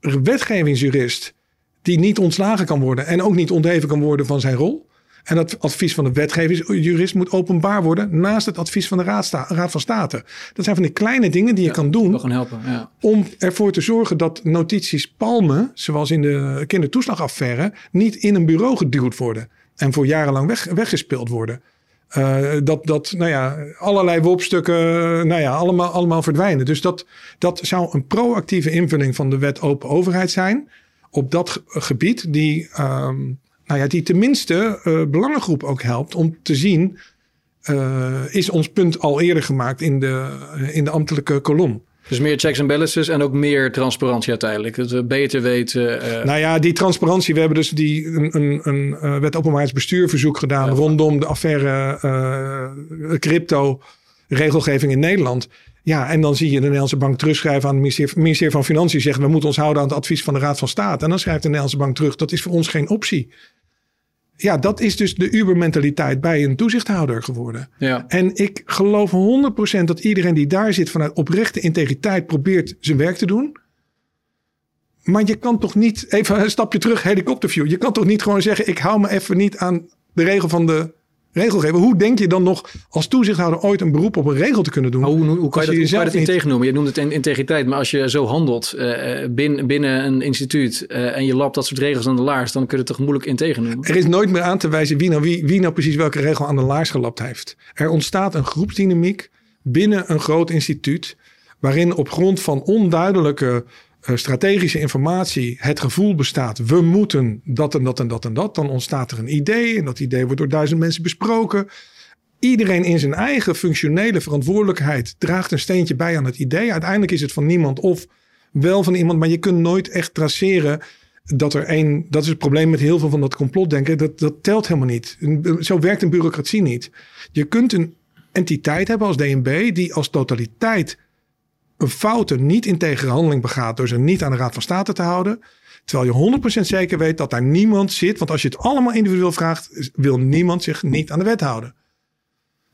wetgevingsjurist die niet ontslagen kan worden en ook niet ontheven kan worden van zijn rol. En dat advies van de wetgevingsjurist moet openbaar worden naast het advies van de Raad, Raad van State. Dat zijn van die kleine dingen die je kan doen helpen, ja. om ervoor te zorgen dat notities palmen, zoals in de kindertoeslagaffaire, niet in een bureau geduwd worden en voor jarenlang weg, weggespeeld worden. Uh, dat, dat, nou ja, allerlei wopstukken, nou ja, allemaal, allemaal verdwijnen. Dus dat, dat zou een proactieve invulling van de wet open overheid zijn. Op dat gebied, die, um, nou ja, die tenminste uh, belangengroep ook helpt om te zien. Uh, is ons punt al eerder gemaakt in de, in de ambtelijke kolom. Dus meer checks en balances en ook meer transparantie uiteindelijk. Dat we beter weten. Uh... Nou ja, die transparantie. We hebben dus die, een, een, een uh, wet openbaarheidsbestuurverzoek gedaan rondom de affaire uh, crypto regelgeving in Nederland. Ja, en dan zie je de Nederlandse bank terugschrijven aan het ministerie, van Financiën. Zeggen we moeten ons houden aan het advies van de Raad van State. En dan schrijft de Nederlandse bank terug. Dat is voor ons geen optie ja, dat is dus de Uber-mentaliteit bij een toezichthouder geworden. Ja. En ik geloof 100% dat iedereen die daar zit vanuit oprechte integriteit probeert zijn werk te doen. Maar je kan toch niet, even een stapje terug, helikopterview. Je kan toch niet gewoon zeggen: ik hou me even niet aan de regel van de regelgever. Hoe denk je dan nog als toezichthouder ooit een beroep op een regel te kunnen doen? hoe, hoe, kan je dat, je hoe kan je dat Je noemt het in, integriteit, maar als je zo handelt uh, binnen, binnen een instituut uh, en je lapt dat soort regels aan de laars, dan kun je het toch moeilijk integer noemen? Er is nooit meer aan te wijzen wie nou, wie, wie nou precies welke regel aan de laars gelapt heeft. Er ontstaat een groepsdynamiek binnen een groot instituut, waarin op grond van onduidelijke strategische informatie het gevoel bestaat, we moeten dat en dat en dat en dat, dan ontstaat er een idee en dat idee wordt door duizend mensen besproken. Iedereen in zijn eigen functionele verantwoordelijkheid draagt een steentje bij aan het idee. Uiteindelijk is het van niemand of wel van iemand, maar je kunt nooit echt traceren dat er één. Dat is het probleem met heel veel van dat complotdenken. Dat, dat telt helemaal niet. Zo werkt een bureaucratie niet. Je kunt een entiteit hebben als DNB die als totaliteit een foute, niet integere handeling begaat door ze niet aan de Raad van State te houden. Terwijl je 100% zeker weet dat daar niemand zit. Want als je het allemaal individueel vraagt, wil niemand zich niet aan de wet houden.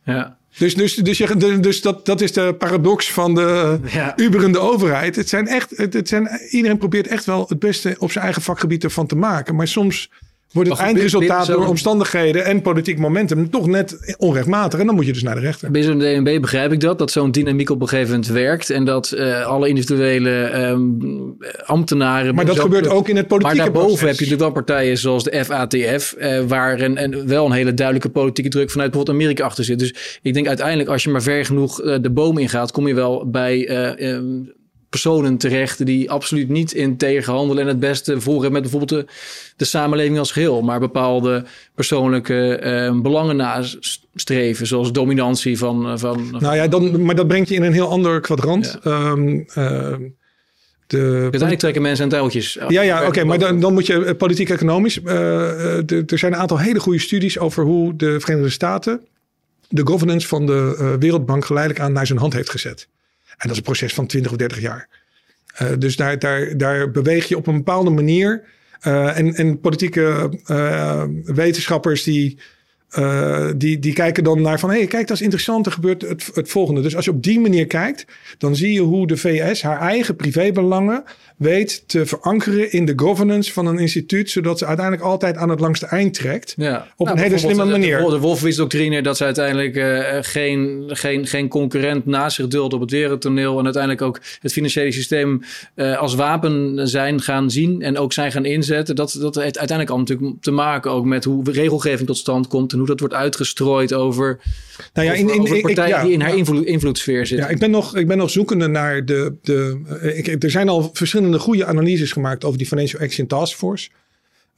Ja. Dus, dus, dus, je, dus dat, dat is de paradox van de ja. uberende overheid. Het zijn echt, het, het zijn, iedereen probeert echt wel het beste op zijn eigen vakgebied ervan te maken. Maar soms wordt het eindresultaat door omstandigheden en politiek momentum toch net onrechtmatig. En dan moet je dus naar de rechter. Binnen de DNB begrijp ik dat, dat zo'n dynamiek op een gegeven moment werkt. En dat uh, alle individuele um, ambtenaren... Maar dat gebeurt ook in het politieke Maar daarboven proces. heb je natuurlijk wel partijen zoals de FATF... Uh, eh, waar een, en wel een hele duidelijke politieke druk vanuit bijvoorbeeld Amerika achter zit. Dus ik denk uiteindelijk als je maar ver genoeg uh, de boom ingaat... kom je wel bij... Um, personen terecht die absoluut niet in tegenhandelen en het beste voor hebben met bijvoorbeeld de, de samenleving als geheel, maar bepaalde persoonlijke uh, belangen nastreven, zoals dominantie van, van. Nou ja, dan, maar dat brengt je in een heel ander kwadrant. Ja. Um, uh, de, Uiteindelijk trekken mensen aan touwtjes. Ja, ja oké, okay, maar dan, dan moet je eh, politiek-economisch. Uh, er zijn een aantal hele goede studies over hoe de Verenigde Staten de governance van de uh, Wereldbank geleidelijk aan naar zijn hand heeft gezet. En dat is een proces van 20 of 30 jaar. Uh, dus daar, daar, daar beweeg je op een bepaalde manier. Uh, en, en politieke uh, wetenschappers die, die, die kijken dan naar van... hé, hey, kijk, dat is interessant, er gebeurt het, het volgende. Dus als je op die manier kijkt, dan zie je hoe de VS haar eigen privébelangen weet te verankeren in de governance van een instituut, zodat ze uiteindelijk altijd aan het langste eind trekt. Ja. Op nou, een hele slimme manier. De, de Wolfowitz-doctrine, dat ze uiteindelijk uh, geen, geen, geen concurrent naast zich dulden op het wereldtoneel en uiteindelijk ook het financiële systeem uh, als wapen zijn gaan zien en ook zijn gaan inzetten. Dat, dat heeft uiteindelijk al natuurlijk te maken ook met hoe regelgeving tot stand komt en hoe dat wordt uitgestrooid over, nou ja, in, in, over partijen ik, ja, die in haar invloed, invloedssfeer zitten. Ja, ik ben nog, ik ben nog zoekende naar de. de ik, er zijn al verschillende verschillende goede analyses gemaakt over die Financial Action Task Force.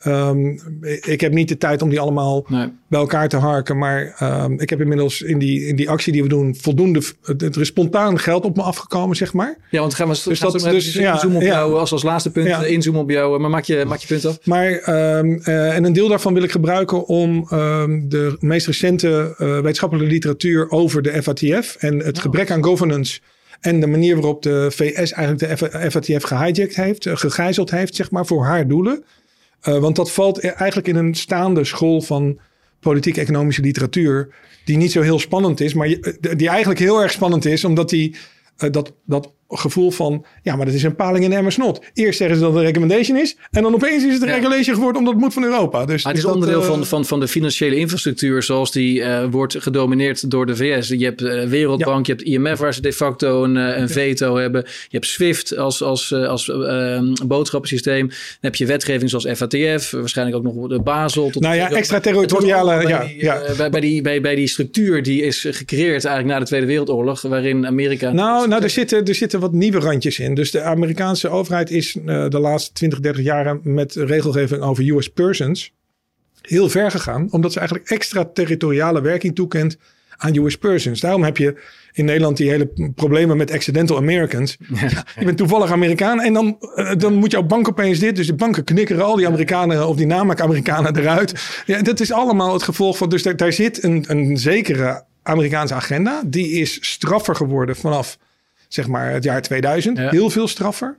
Um, ik heb niet de tijd om die allemaal nee. bij elkaar te harken. Maar um, ik heb inmiddels in die, in die actie die we doen voldoende. Er is spontaan geld op me afgekomen, zeg maar. Ja, want gaan we dus dat, dus, ja, inzoomen op ja, jou als, als laatste punt. Ja. Inzoomen op jou. Maar maak je, maak je punt af. Maar um, uh, en een deel daarvan wil ik gebruiken om de meest recente uh, wetenschappelijke literatuur over de FATF en het oh. gebrek aan governance en de manier waarop de VS eigenlijk de FATF gehijacked heeft, gegijzeld heeft, zeg maar, voor haar doelen. Uh, want dat valt e-, eigenlijk in een staande school van politiek-economische literatuur. Die niet zo heel spannend is, maar die eigenlijk heel erg spannend is, omdat die uh, dat, dat gevoel van, ja, maar dat is een paling in Emmersnot. Eerst zeggen ze dat het een recommendation is. En dan opeens is het een regulation geworden omdat het moet van Europa. Dus, maar het is onderdeel van, van, van de financiële infrastructuur zoals die wordt gedomineerd door de VS. Je hebt Wereldbank, je hebt IMF waar ze de facto een, een veto hebben. Je hebt SWIFT als, als, als ehm, boodschappensysteem. Dan heb je wetgeving zoals FATF, waarschijnlijk ook nog de Basel. Tot nou ja, extraterritoriale. Ja, ja. Bij, bij, die, bij, bij die structuur die is gecreëerd eigenlijk na de Tweede Wereldoorlog, waarin Amerika. Nou, nou er, zitten, er zitten wat nieuwe randjes in. Dus de Amerikaanse overheid is uh, de laatste 20, 30 jaren met regelgeving over US persons heel ver gegaan, omdat ze eigenlijk extraterritoriale werking toekent aan US persons. Daarom heb je in Nederland die hele problemen met accidental Americans. Ja. je bent toevallig Amerikaan en dan, uh, dan moet jouw bank opeens dit. Dus de banken knikkeren al die Amerikanen of die namaak Amerikanen eruit. Ja, dat is allemaal het gevolg van. Dus daar, daar zit een, een zekere Amerikaanse agenda. Die is straffer geworden vanaf zeg maar het jaar 2000. Heel veel straffer.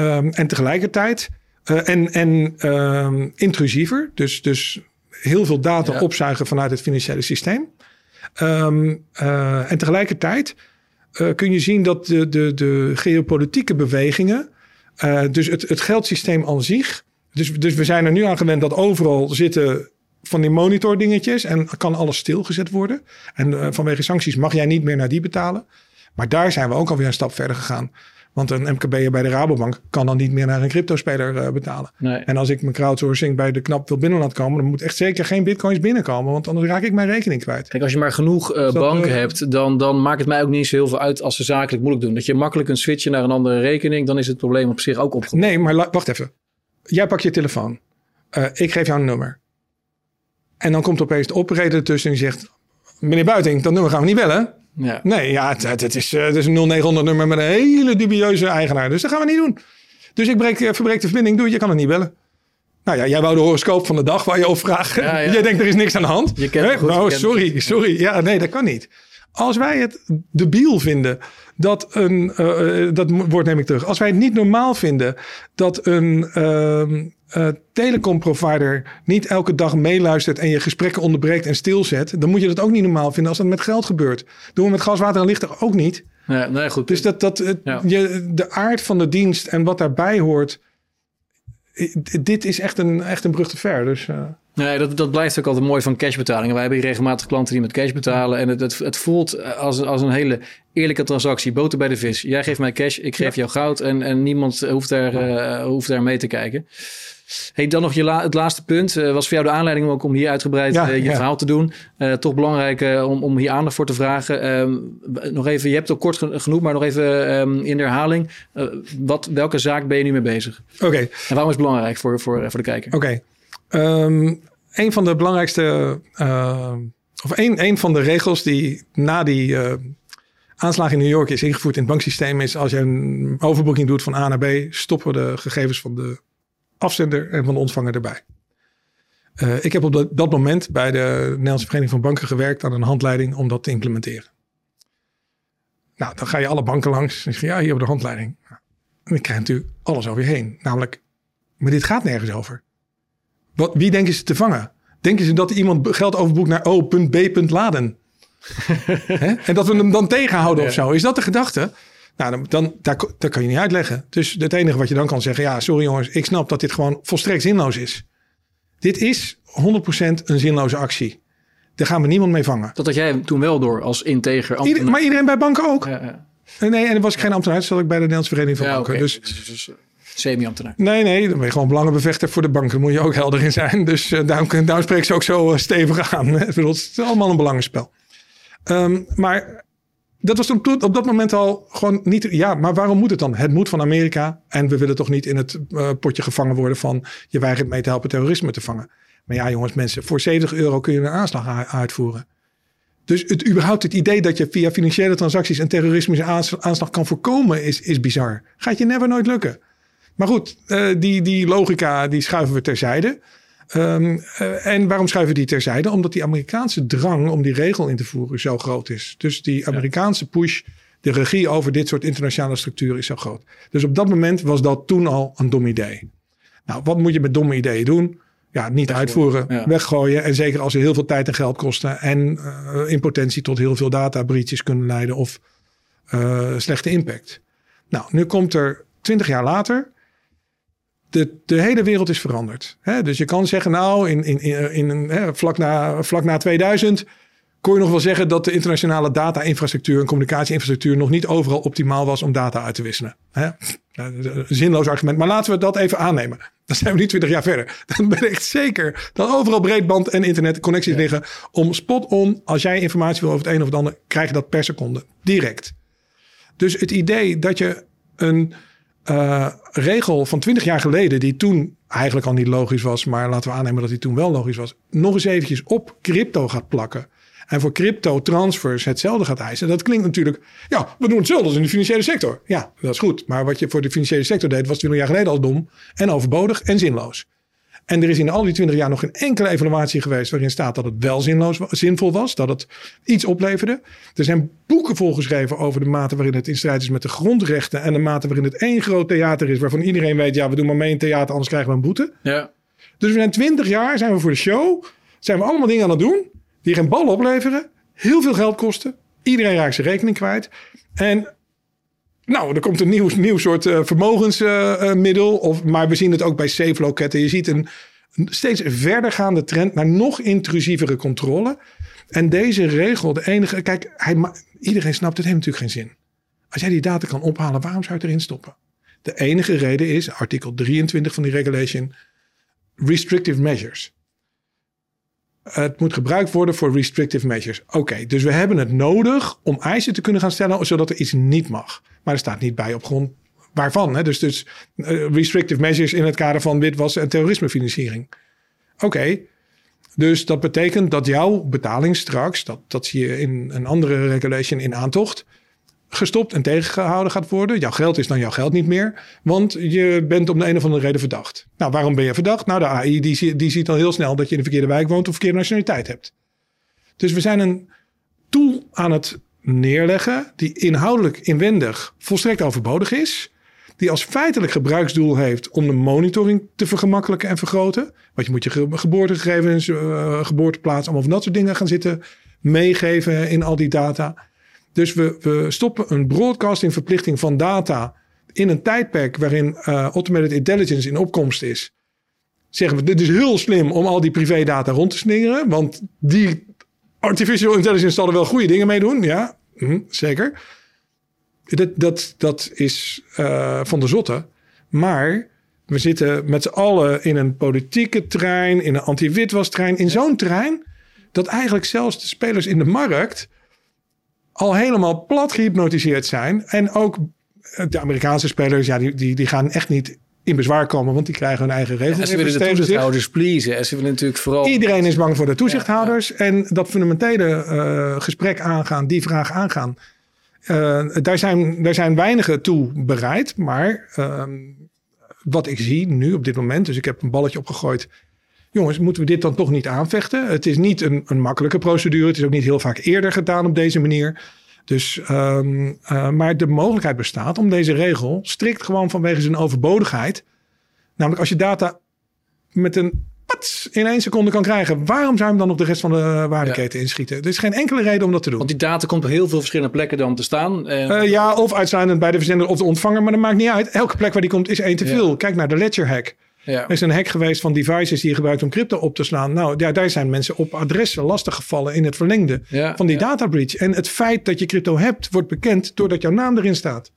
Um, en tegelijkertijd uh, en, en um, intrusiever. Dus, dus heel veel data ja. opzuigen vanuit het financiële systeem. Um, uh, en tegelijkertijd uh, kun je zien dat de, de, de geopolitieke bewegingen, dus het, het geldsysteem aan zich. Dus, dus we zijn er nu aan gewend dat overal zitten van die monitordingetjes en kan alles stilgezet worden. En vanwege sancties mag jij niet meer naar die betalen. Maar daar zijn we ook alweer een stap verder gegaan. Want een MKB'er bij de Rabobank kan dan niet meer naar een cryptospeler uh, betalen. Nee. En als ik mijn crowdsourcing bij de knap wil binnen laat komen, dan moet echt zeker geen bitcoins binnenkomen, want anders raak ik mijn rekening kwijt. Kijk, als je maar genoeg uh, banken uh, hebt, dan, dan maakt het mij ook niet zo heel veel uit als ze zakelijk moeilijk doen. Dat je makkelijk kunt switchen naar een andere rekening, dan is het probleem op zich ook opgelost. Nee, maar wacht even. Jij pakt je telefoon. ik geef jou een nummer. En dan komt opeens de operator ertussen en die zegt: Meneer Buiting, dat nummer gaan we niet bellen. Ja. Nee, ja, het, het, is, het is een 0900 nummer met een hele dubieuze eigenaar. Dus dat gaan we niet doen. Dus ik breek, verbreek de verbinding. Doe, je kan het niet bellen. Nou ja, jij wou de horoscoop van de dag waar je over vraagt. Ja, ja. jij denkt er is niks aan de hand. Je kent goed, nou, sorry, sorry. Ja, nee, dat kan niet. Als wij het debiel vinden dat een, uh, dat woord neem ik terug. Als wij het niet normaal vinden dat een uh, uh, telecomprovider niet elke dag meeluistert en je gesprekken onderbreekt en stilzet, dan moet je dat ook niet normaal vinden als dat met geld gebeurt. Doen we met gas, water en licht ook niet? Ja, nee, goed. Dus dat, dat, het, ja. je, de aard van de dienst en wat daarbij hoort, dit is echt een, echt een brug te ver. Dus. Nee, dat, dat blijft ook altijd mooi van cashbetalingen. Wij hebben hier regelmatig klanten die met cash betalen. En het, het, het voelt als, als een hele eerlijke transactie. Boter bij de vis. Jij geeft mij cash, ik geef ja. jou goud. En, en niemand hoeft daar, uh, hoeft daar mee te kijken. Hey, dan nog je la het laatste punt. Uh, was voor jou de aanleiding ook om hier uitgebreid ja, uh, je ja. verhaal te doen. Toch belangrijk om, om hier aandacht voor te vragen. Um, nog even, je hebt het ook kort genoeg, maar nog even um, in de herhaling. wat, welke zaak ben je nu mee bezig? Oké. Okay. En waarom is het belangrijk voor, voor, voor de kijker? Oké. Okay. Um, een van de belangrijkste, of een, een van de regels die na die aanslag in New York is ingevoerd in het banksysteem is als je een overboeking doet van A naar B, stoppen we de gegevens van de afzender en van de ontvanger erbij. Uh, ik heb op dat, moment bij de Nederlandse Vereniging van Banken gewerkt aan een handleiding om dat te implementeren. Nou, dan ga je alle banken langs en zeg je, ja, hier op de handleiding. En dan krijg je natuurlijk alles over je heen. Namelijk, maar dit gaat nergens over. Wat, wie denken ze te vangen? Denken ze dat iemand geld overboekt naar O.B. laden? en dat we hem dan tegenhouden ja. of zo? Is dat de gedachte? Nou, dan, dan daar, dat kan je niet uitleggen. Dus het enige wat je dan kan zeggen, ja, sorry jongens, ik snap dat dit gewoon volstrekt zinloos is. Dit is 100% een zinloze actie. Daar gaan we niemand mee vangen. Dat had jij toen wel door als integer ambtenaar. Ieder, maar iedereen bij banken ook. Ja, ja. Nee, en dan was ik geen ambtenaar, zat ik bij de Nederlandse Vereniging van Banken. Okay. Dus, dus, dus semi-ambtenaar. Nee, nee, dan ben je gewoon belangenbevechter voor de banken. Daar moet je ook helder in zijn. Dus uh, daarom, daarom spreek ze ook zo uh, stevig aan. het is allemaal een belangenspel. Um, maar dat was toen op dat moment al gewoon niet. Ja, maar waarom moet het dan? Het moet van Amerika. En we willen toch niet in het uh, potje gevangen worden van je weigert mee te helpen terrorisme te vangen. Maar ja, jongens, mensen, voor 70 euro kun je een aanslag uitvoeren. Dus het, überhaupt het idee dat je via financiële transacties een terroristische aanslag kan voorkomen, is, is bizar. Gaat je never nooit lukken. Maar goed, uh, die, die logica die schuiven we terzijde. Um, uh, en waarom schuiven die terzijde? Omdat die Amerikaanse drang om die regel in te voeren zo groot is. Dus die Amerikaanse push, de regie over dit soort internationale structuren is zo groot. Dus op dat moment was dat toen al een dom idee. Nou, wat moet je met domme ideeën doen? Ja, niet weggooien. uitvoeren, ja. weggooien. En zeker als ze heel veel tijd en geld kosten. En uh, in potentie tot heel veel databreaches kunnen leiden of uh, slechte impact. Nou, nu komt er twintig jaar later. De, de hele wereld is veranderd. Hè? Dus je kan zeggen, nou, in, in, in, in hè, vlak, na, vlak na 2000 kon je nog wel zeggen dat de internationale data-infrastructuur en communicatie-infrastructuur nog niet overal optimaal was om data uit te wisselen. Hè? Zinloos argument, maar laten we dat even aannemen. Dan zijn we nu 20 jaar verder. Dan ben ik echt zeker dat overal breedband en internetconnecties liggen om spot on, als jij informatie wil over het een of het ander, krijg je dat per seconde direct. Dus het idee dat je een uh, regel van 20 jaar geleden, die toen eigenlijk al niet logisch was, maar laten we aannemen dat die toen wel logisch was, nog eens eventjes op crypto gaat plakken en voor crypto transfers hetzelfde gaat eisen. Dat klinkt natuurlijk, ja, we doen hetzelfde als in de financiële sector. Ja, dat is goed. Maar wat je voor de financiële sector deed, was 20 jaar geleden al dom en overbodig en zinloos. En er is in al die 20 jaar nog geen enkele evaluatie geweest waarin staat dat het wel zinloos, zinvol was, dat het iets opleverde. Er zijn boeken volgeschreven over de mate waarin het in strijd is met de grondrechten en de mate waarin het één groot theater is waarvan iedereen weet, ja, we doen maar mee in theater, anders krijgen we een boete. Ja. Dus we zijn 20 jaar, zijn we voor de show, zijn we allemaal dingen aan het doen die geen bal opleveren, heel veel geld kosten. Iedereen raakt zijn rekening kwijt. En nou, er komt een nieuw, nieuw soort uh, vermogensmiddel. Uh, of, maar we zien het ook bij safe loketten. Je ziet een, een steeds verdergaande trend naar nog intrusievere controle. En deze regel, de enige. Kijk, hij, iedereen snapt het heeft natuurlijk geen zin. Als jij die data kan ophalen, waarom zou je het erin stoppen? De enige reden is, artikel 23 van die regulation, restrictive measures. Het moet gebruikt worden voor restrictive measures. Oké, dus we hebben het nodig om eisen te kunnen gaan stellen zodat er iets niet mag. Maar er staat niet bij op grond waarvan. Hè? Dus, dus uh, restrictive measures in het kader van witwassen en terrorismefinanciering. Oké, dus dat betekent dat jouw betaling straks, dat, dat zie je in een andere regulation in aantocht, gestopt en tegengehouden gaat worden. Jouw geld is dan jouw geld niet meer, want je bent om de een of andere reden verdacht. Nou, waarom ben je verdacht? Nou, de AI die, die ziet al heel snel dat je in de verkeerde wijk woont of verkeerde nationaliteit hebt. Dus we zijn een tool aan het neerleggen die inhoudelijk inwendig volstrekt overbodig is. Die als feitelijk gebruiksdoel heeft om de monitoring te vergemakkelijken en vergroten. Want je moet je geboortegegevens, uh, geboorteplaats, allemaal van dat soort dingen gaan zitten meegeven in al die data. Dus we, stoppen een broadcastingverplichting van data in een tijdperk waarin uh, automated intelligence in opkomst is. Zeggen we, dit is heel slim om al die privédata rond te slingeren. Want die artificial intelligence zal er wel goede dingen mee doen. Ja, hm, zeker. Dat, dat, dat is uh, van de zotte. Maar we zitten met z'n allen in een politieke trein, in een anti-witwastrein, in zo'n trein, dat eigenlijk zelfs de spelers in de markt al helemaal plat gehypnotiseerd zijn. En ook eh, de Amerikaanse spelers, ja, die, die, die gaan echt niet in bezwaar komen, want die krijgen hun eigen regels. Ja, ze willen de toezichthouders pleasen. En ze willen natuurlijk vooral... Iedereen is bang voor de toezichthouders. En dat fundamentele uh, gesprek aangaan, die vraag aangaan. Uh, daar, zijn, daar zijn weinigen toe bereid. Maar uh, wat ik zie nu op dit moment, dus ik heb een balletje opgegooid jongens, moeten we dit dan toch niet aanvechten? Het is niet een, een makkelijke procedure. Het is ook niet heel vaak eerder gedaan op deze manier. Dus, um, uh, maar de mogelijkheid bestaat om deze regel strikt gewoon vanwege zijn overbodigheid. Namelijk als je data met een pats in één seconde kan krijgen. Waarom zou je hem dan op de rest van de waardeketen ja. inschieten? Er is geen enkele reden om dat te doen. Want die data komt op heel veel verschillende plekken dan te staan. Uh, ja, of uitsluitend bij de verzender of de ontvanger. Maar dat maakt niet uit. Elke plek waar die komt is één te veel. Kijk naar de Ledger hack. Ja. Er is een hack geweest van devices die je gebruikt om crypto op te slaan. Nou, ja, daar zijn mensen op adressen lastig gevallen in het verlengde van die data breach. En het feit dat je crypto hebt, wordt bekend doordat jouw naam erin staat.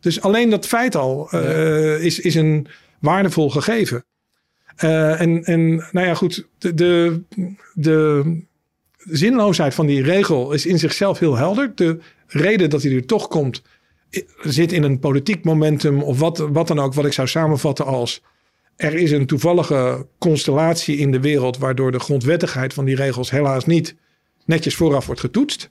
Dus alleen dat feit al uh, is, is een waardevol gegeven. Uh, en, en nou ja, goed, de, de, de zinloosheid van die regel is in zichzelf heel helder. De reden dat hij er toch komt, zit in een politiek momentum of wat, wat dan ook, wat ik zou samenvatten als er is een toevallige constellatie in de wereld waardoor de grondwettigheid van die regels helaas niet netjes vooraf wordt getoetst.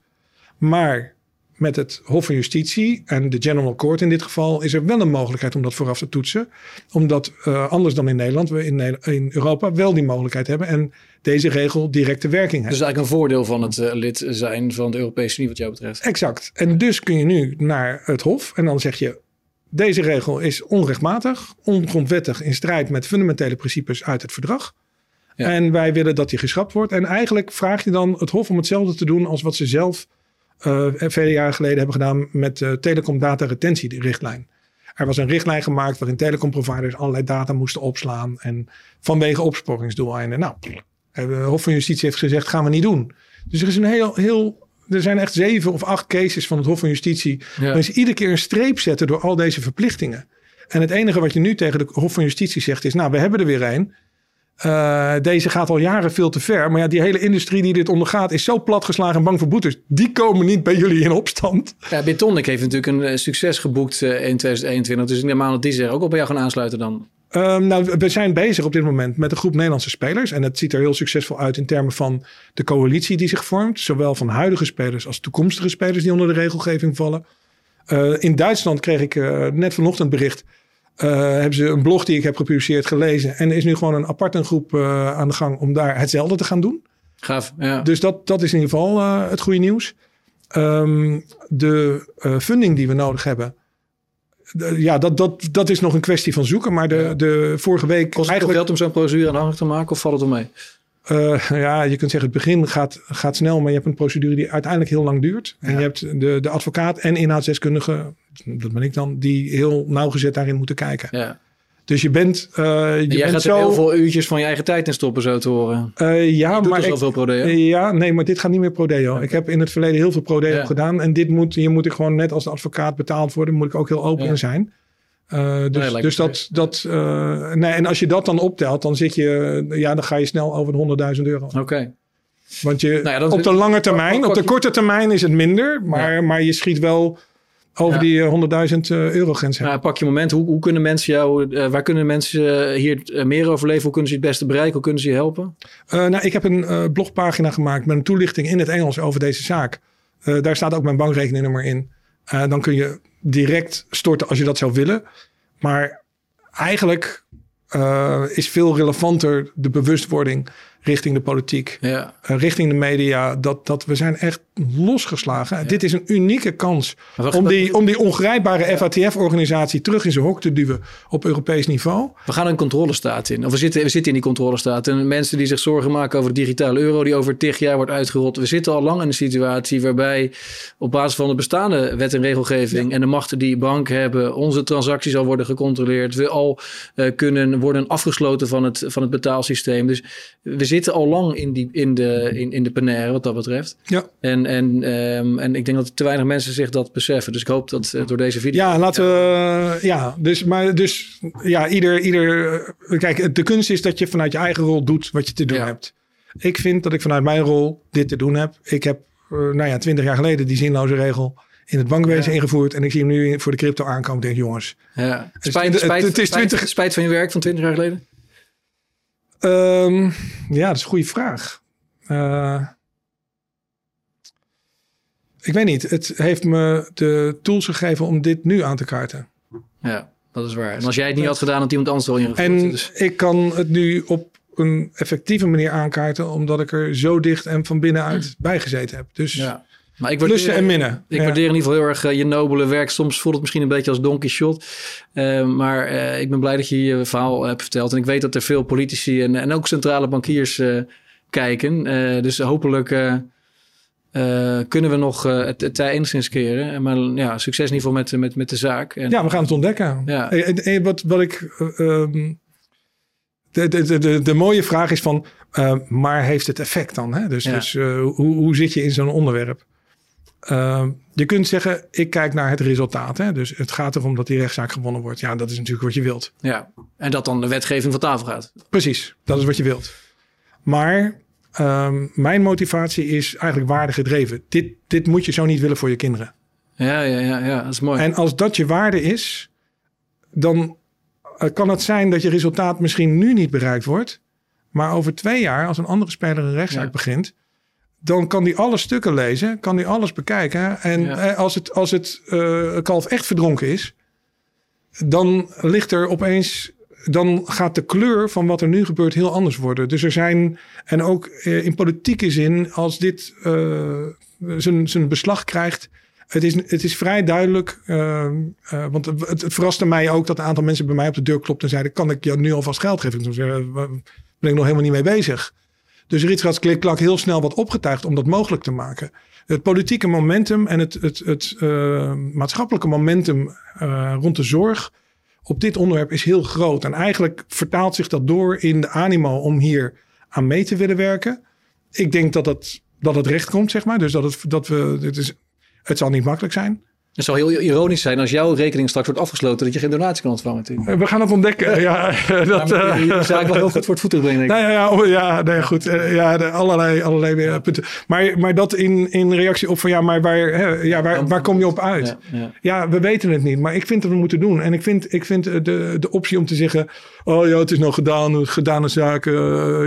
Maar met het Hof van Justitie en de General Court in dit geval is er wel een mogelijkheid om dat vooraf te toetsen. Omdat uh, anders dan in Nederland, we in, in, Europa wel die mogelijkheid hebben en deze regel directe werking heeft. Dus eigenlijk een voordeel van het uh, lid zijn van de Europese Unie wat jou betreft. Exact. En dus kun je nu naar het Hof en dan zeg je deze regel is onrechtmatig, ongrondwettig in strijd met fundamentele principes uit het verdrag. Ja. En wij willen dat die geschrapt wordt. En eigenlijk vraag je dan het Hof om hetzelfde te doen als wat ze zelf uh, vele jaren geleden hebben gedaan met de telecom data retentierichtlijn. Er was een richtlijn gemaakt waarin telecomproviders allerlei data moesten opslaan. En vanwege opsporingsdoeleinden. Nou, de Hof van Justitie heeft gezegd, gaan we niet doen. Dus er is een heel, heel er zijn echt zeven of acht cases van het Hof van Justitie. Ja. Waar ze iedere keer een streep zetten door al deze verplichtingen. En het enige wat je nu tegen de Hof van Justitie zegt is: Nou, we hebben er weer een. Uh, deze gaat al jaren veel te ver. Maar ja, die hele industrie die dit ondergaat is zo platgeslagen en bang voor boetes. Die komen niet bij jullie in opstand. Ja, Betonic heeft natuurlijk een eh, succes geboekt uh, in 2021. Dus ik neem aan dat die zich ook al bij jou gaan aansluiten dan. Um, nou, we zijn bezig op dit moment met een groep Nederlandse spelers. En het ziet er heel succesvol uit in termen van de coalitie die zich vormt. Zowel van huidige spelers als toekomstige spelers die onder de regelgeving vallen. Uh, in Duitsland kreeg ik uh, net vanochtend bericht. Uh, hebben ze een blog die ik heb gepubliceerd gelezen. En er is nu gewoon een aparte groep aan de gang om daar hetzelfde te gaan doen. Gaaf, ja. Dus dat, dat is in ieder geval het goede nieuws. Um, de funding die we nodig hebben ja, dat, dat, dat is nog een kwestie van zoeken. Maar de, de vorige week. Kost het eigenlijk... geld om zo'n procedure aanhangig te maken of valt het er mee? Uh, ja, je kunt zeggen, het begin gaat, gaat snel, maar je hebt een procedure die uiteindelijk heel lang duurt. En je hebt de, de advocaat en inhoudsdeskundige, dat ben ik dan, die heel nauwgezet daarin moeten kijken. Ja. Dus je bent. Uh, je jij bent gaat zo... heel veel uurtjes van je eigen tijd in stoppen, zo te horen. Uh, ja, maar. Dus ik, veel prodeo. ja, nee, maar dit gaat niet meer prodeo. Okay. Ik heb in het verleden heel veel prodeo ja. gedaan. En dit moet, hier moet ik gewoon net als advocaat betaald worden. Moet ik ook heel open ja. in zijn. Dus, nee, dus dat, dat nee, en als je dat dan optelt, dan zit je, ja, dan ga je snel over de 100.000 euro. Oké. Okay. Want je, nou ja, op de lange termijn, op de korte termijn is het minder, maar, maar je schiet wel over ja. die 100.000 euro grens heen. Ja, pak je moment, hoe, hoe kunnen mensen jou, uh, waar kunnen mensen hier meer over leven? Hoe kunnen ze het beste bereiken? Hoe kunnen ze je helpen? nou, ik heb een blogpagina gemaakt met een toelichting in het Engels over deze zaak. daar staat ook mijn bankrekeningnummer in. dan kun je direct storten als je dat zou willen. Maar eigenlijk is veel relevanter de bewustwording richting de politiek, ja. uh, richting de media. Dat, dat we zijn echt losgeslagen. Ja. Dit is een unieke kans om die, om die ongrijpbare ja. FATF-organisatie terug in zijn hok te duwen op Europees niveau. We gaan een controlestaat in. Of we zitten, we zitten in die controlestaat. En mensen die zich zorgen maken over de digitale euro die over tig jaar wordt uitgerold. We zitten al lang in een situatie waarbij op basis van de bestaande wet en regelgeving en de machten die banken hebben, onze transacties al worden gecontroleerd. We al uh, kunnen worden afgesloten van het, van het betaalsysteem. Dus we zitten al lang in, die, in, de, in, in de penaire wat dat betreft. Ja. En, en, um, en ik denk dat te weinig mensen zich dat beseffen. Dus ik hoop dat uh, door deze video... Ja, laten we... Ja, dus, maar dus ja, ieder, ieder... Kijk, de kunst is dat je vanuit je eigen rol doet wat je te doen ja. hebt. Ik vind dat ik vanuit mijn rol dit te doen heb. Ik heb, uh, nou ja, twintig jaar geleden die zinloze regel in het bankwezen ja. ingevoerd. En ik zie hem nu voor de crypto aankomen. denk jongens. Ja. Spijt, het, spijt, het is 20... spijt, spijt van je werk van 20 jaar geleden? Um, ja, dat is een goede vraag. Uh, ik weet niet. Het heeft me de tools gegeven om dit nu aan te kaarten. Ja, dat is waar. En als jij het niet had gedaan, had iemand anders al ingevoerd. En dus. ik kan het nu op een effectieve manier aankaarten, omdat ik er zo dicht en van binnenuit bij gezeten heb. Dus ja. Maar ik waardeer, en minnen. Ik ja. waardeer in ieder geval heel erg uh, je nobele werk. Soms voelt het misschien een beetje als Don Quixote. Uh, maar uh, ik ben blij dat je je verhaal hebt verteld. En ik weet dat er veel politici en, en ook centrale bankiers kijken. dus hopelijk kunnen we nog het, het tij enigszins keren. Maar ja, succes in ieder geval met, met, met de zaak. En, ja, we gaan het ontdekken. Ja. En, en wat, wat ik... Um, de, de, de, de, mooie vraag is van, uh, maar heeft het effect dan? Hè? Dus, ja. dus uh, hoe, hoe zit je in zo'n onderwerp? Uh, je kunt zeggen, ik kijk naar het resultaat. Hè? Dus het gaat erom dat die rechtszaak gewonnen wordt. Ja, dat is natuurlijk wat je wilt. Ja, en dat dan de wetgeving van tafel gaat. Precies, dat is wat je wilt. Maar um, mijn motivatie is eigenlijk waardegedreven. Dit, dit moet je zo niet willen voor je kinderen. Ja, ja, ja, ja, dat is mooi. En als dat je waarde is, dan uh, kan het zijn dat je resultaat misschien nu niet bereikt wordt. Maar over twee jaar, als een andere speler een rechtszaak ja. begint, dan kan die alle stukken lezen, kan die alles bekijken. En ja. als het, als het uh, kalf echt verdronken is, dan ligt er opeens. Dan gaat de kleur van wat er nu gebeurt heel anders worden. Dus er zijn, en ook uh, in politieke zin, als dit uh, zijn beslag krijgt. Het is, het is vrij duidelijk, want het, het, verraste mij ook dat een aantal mensen bij mij op de deur klopten en zeiden: Kan ik jou nu alvast geld geven? Toen zei, ben ik nog helemaal niet mee bezig. Dus Ritsrats Klikklak heel snel wat opgetuigd om dat mogelijk te maken. Het politieke momentum en het, het, het uh, maatschappelijke momentum uh, rond de zorg op dit onderwerp is heel groot. En eigenlijk vertaalt zich dat door in de animo om hier aan mee te willen werken. Ik denk dat het, dat het recht komt, zeg maar. Dus dat, het, dat we. Dit is, het zal niet makkelijk zijn. Het zou heel ironisch zijn als jouw rekening straks wordt afgesloten dat je geen donatie kan ontvangen. Natuurlijk. Eh, we gaan het ontdekken. Ja, dat ja, je, je wel heel goed voor het voeten brengen. Nou ja, ja, oh, ja, nee, goed. Eh, ja, allerlei, allerlei punten. Maar, maar dat in, in reactie op van ja, maar waar, hè, ja, waar, waar kom je op uit? Ja, we weten het niet. Maar ik vind dat we moeten doen. En ik vind, ik vind de, de optie om te zeggen: oh ja, het is nog gedaan, gedane zaken.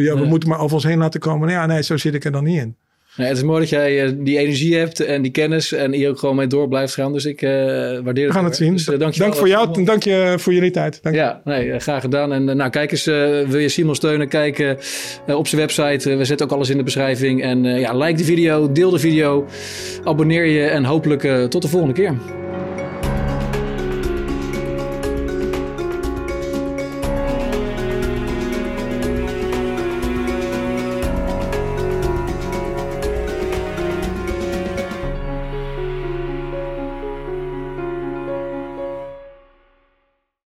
ja, we moeten maar over ons heen laten komen. Ja, nee, zo zit ik er dan niet in. Nee, het is mooi dat jij uh, die energie hebt en die kennis en hier ook gewoon mee door blijft gaan. Dus ik uh, waardeer het. We gaan het zien. Dus, uh, dank, dank voor jou en dank je voor jullie tijd. Dank ja, nee, graag gedaan. En nou, kijk eens, wil je Simon steunen? Kijk op zijn website. we zetten ook alles in de beschrijving. En ja, like de video, deel de video, abonneer je en hopelijk tot de volgende keer.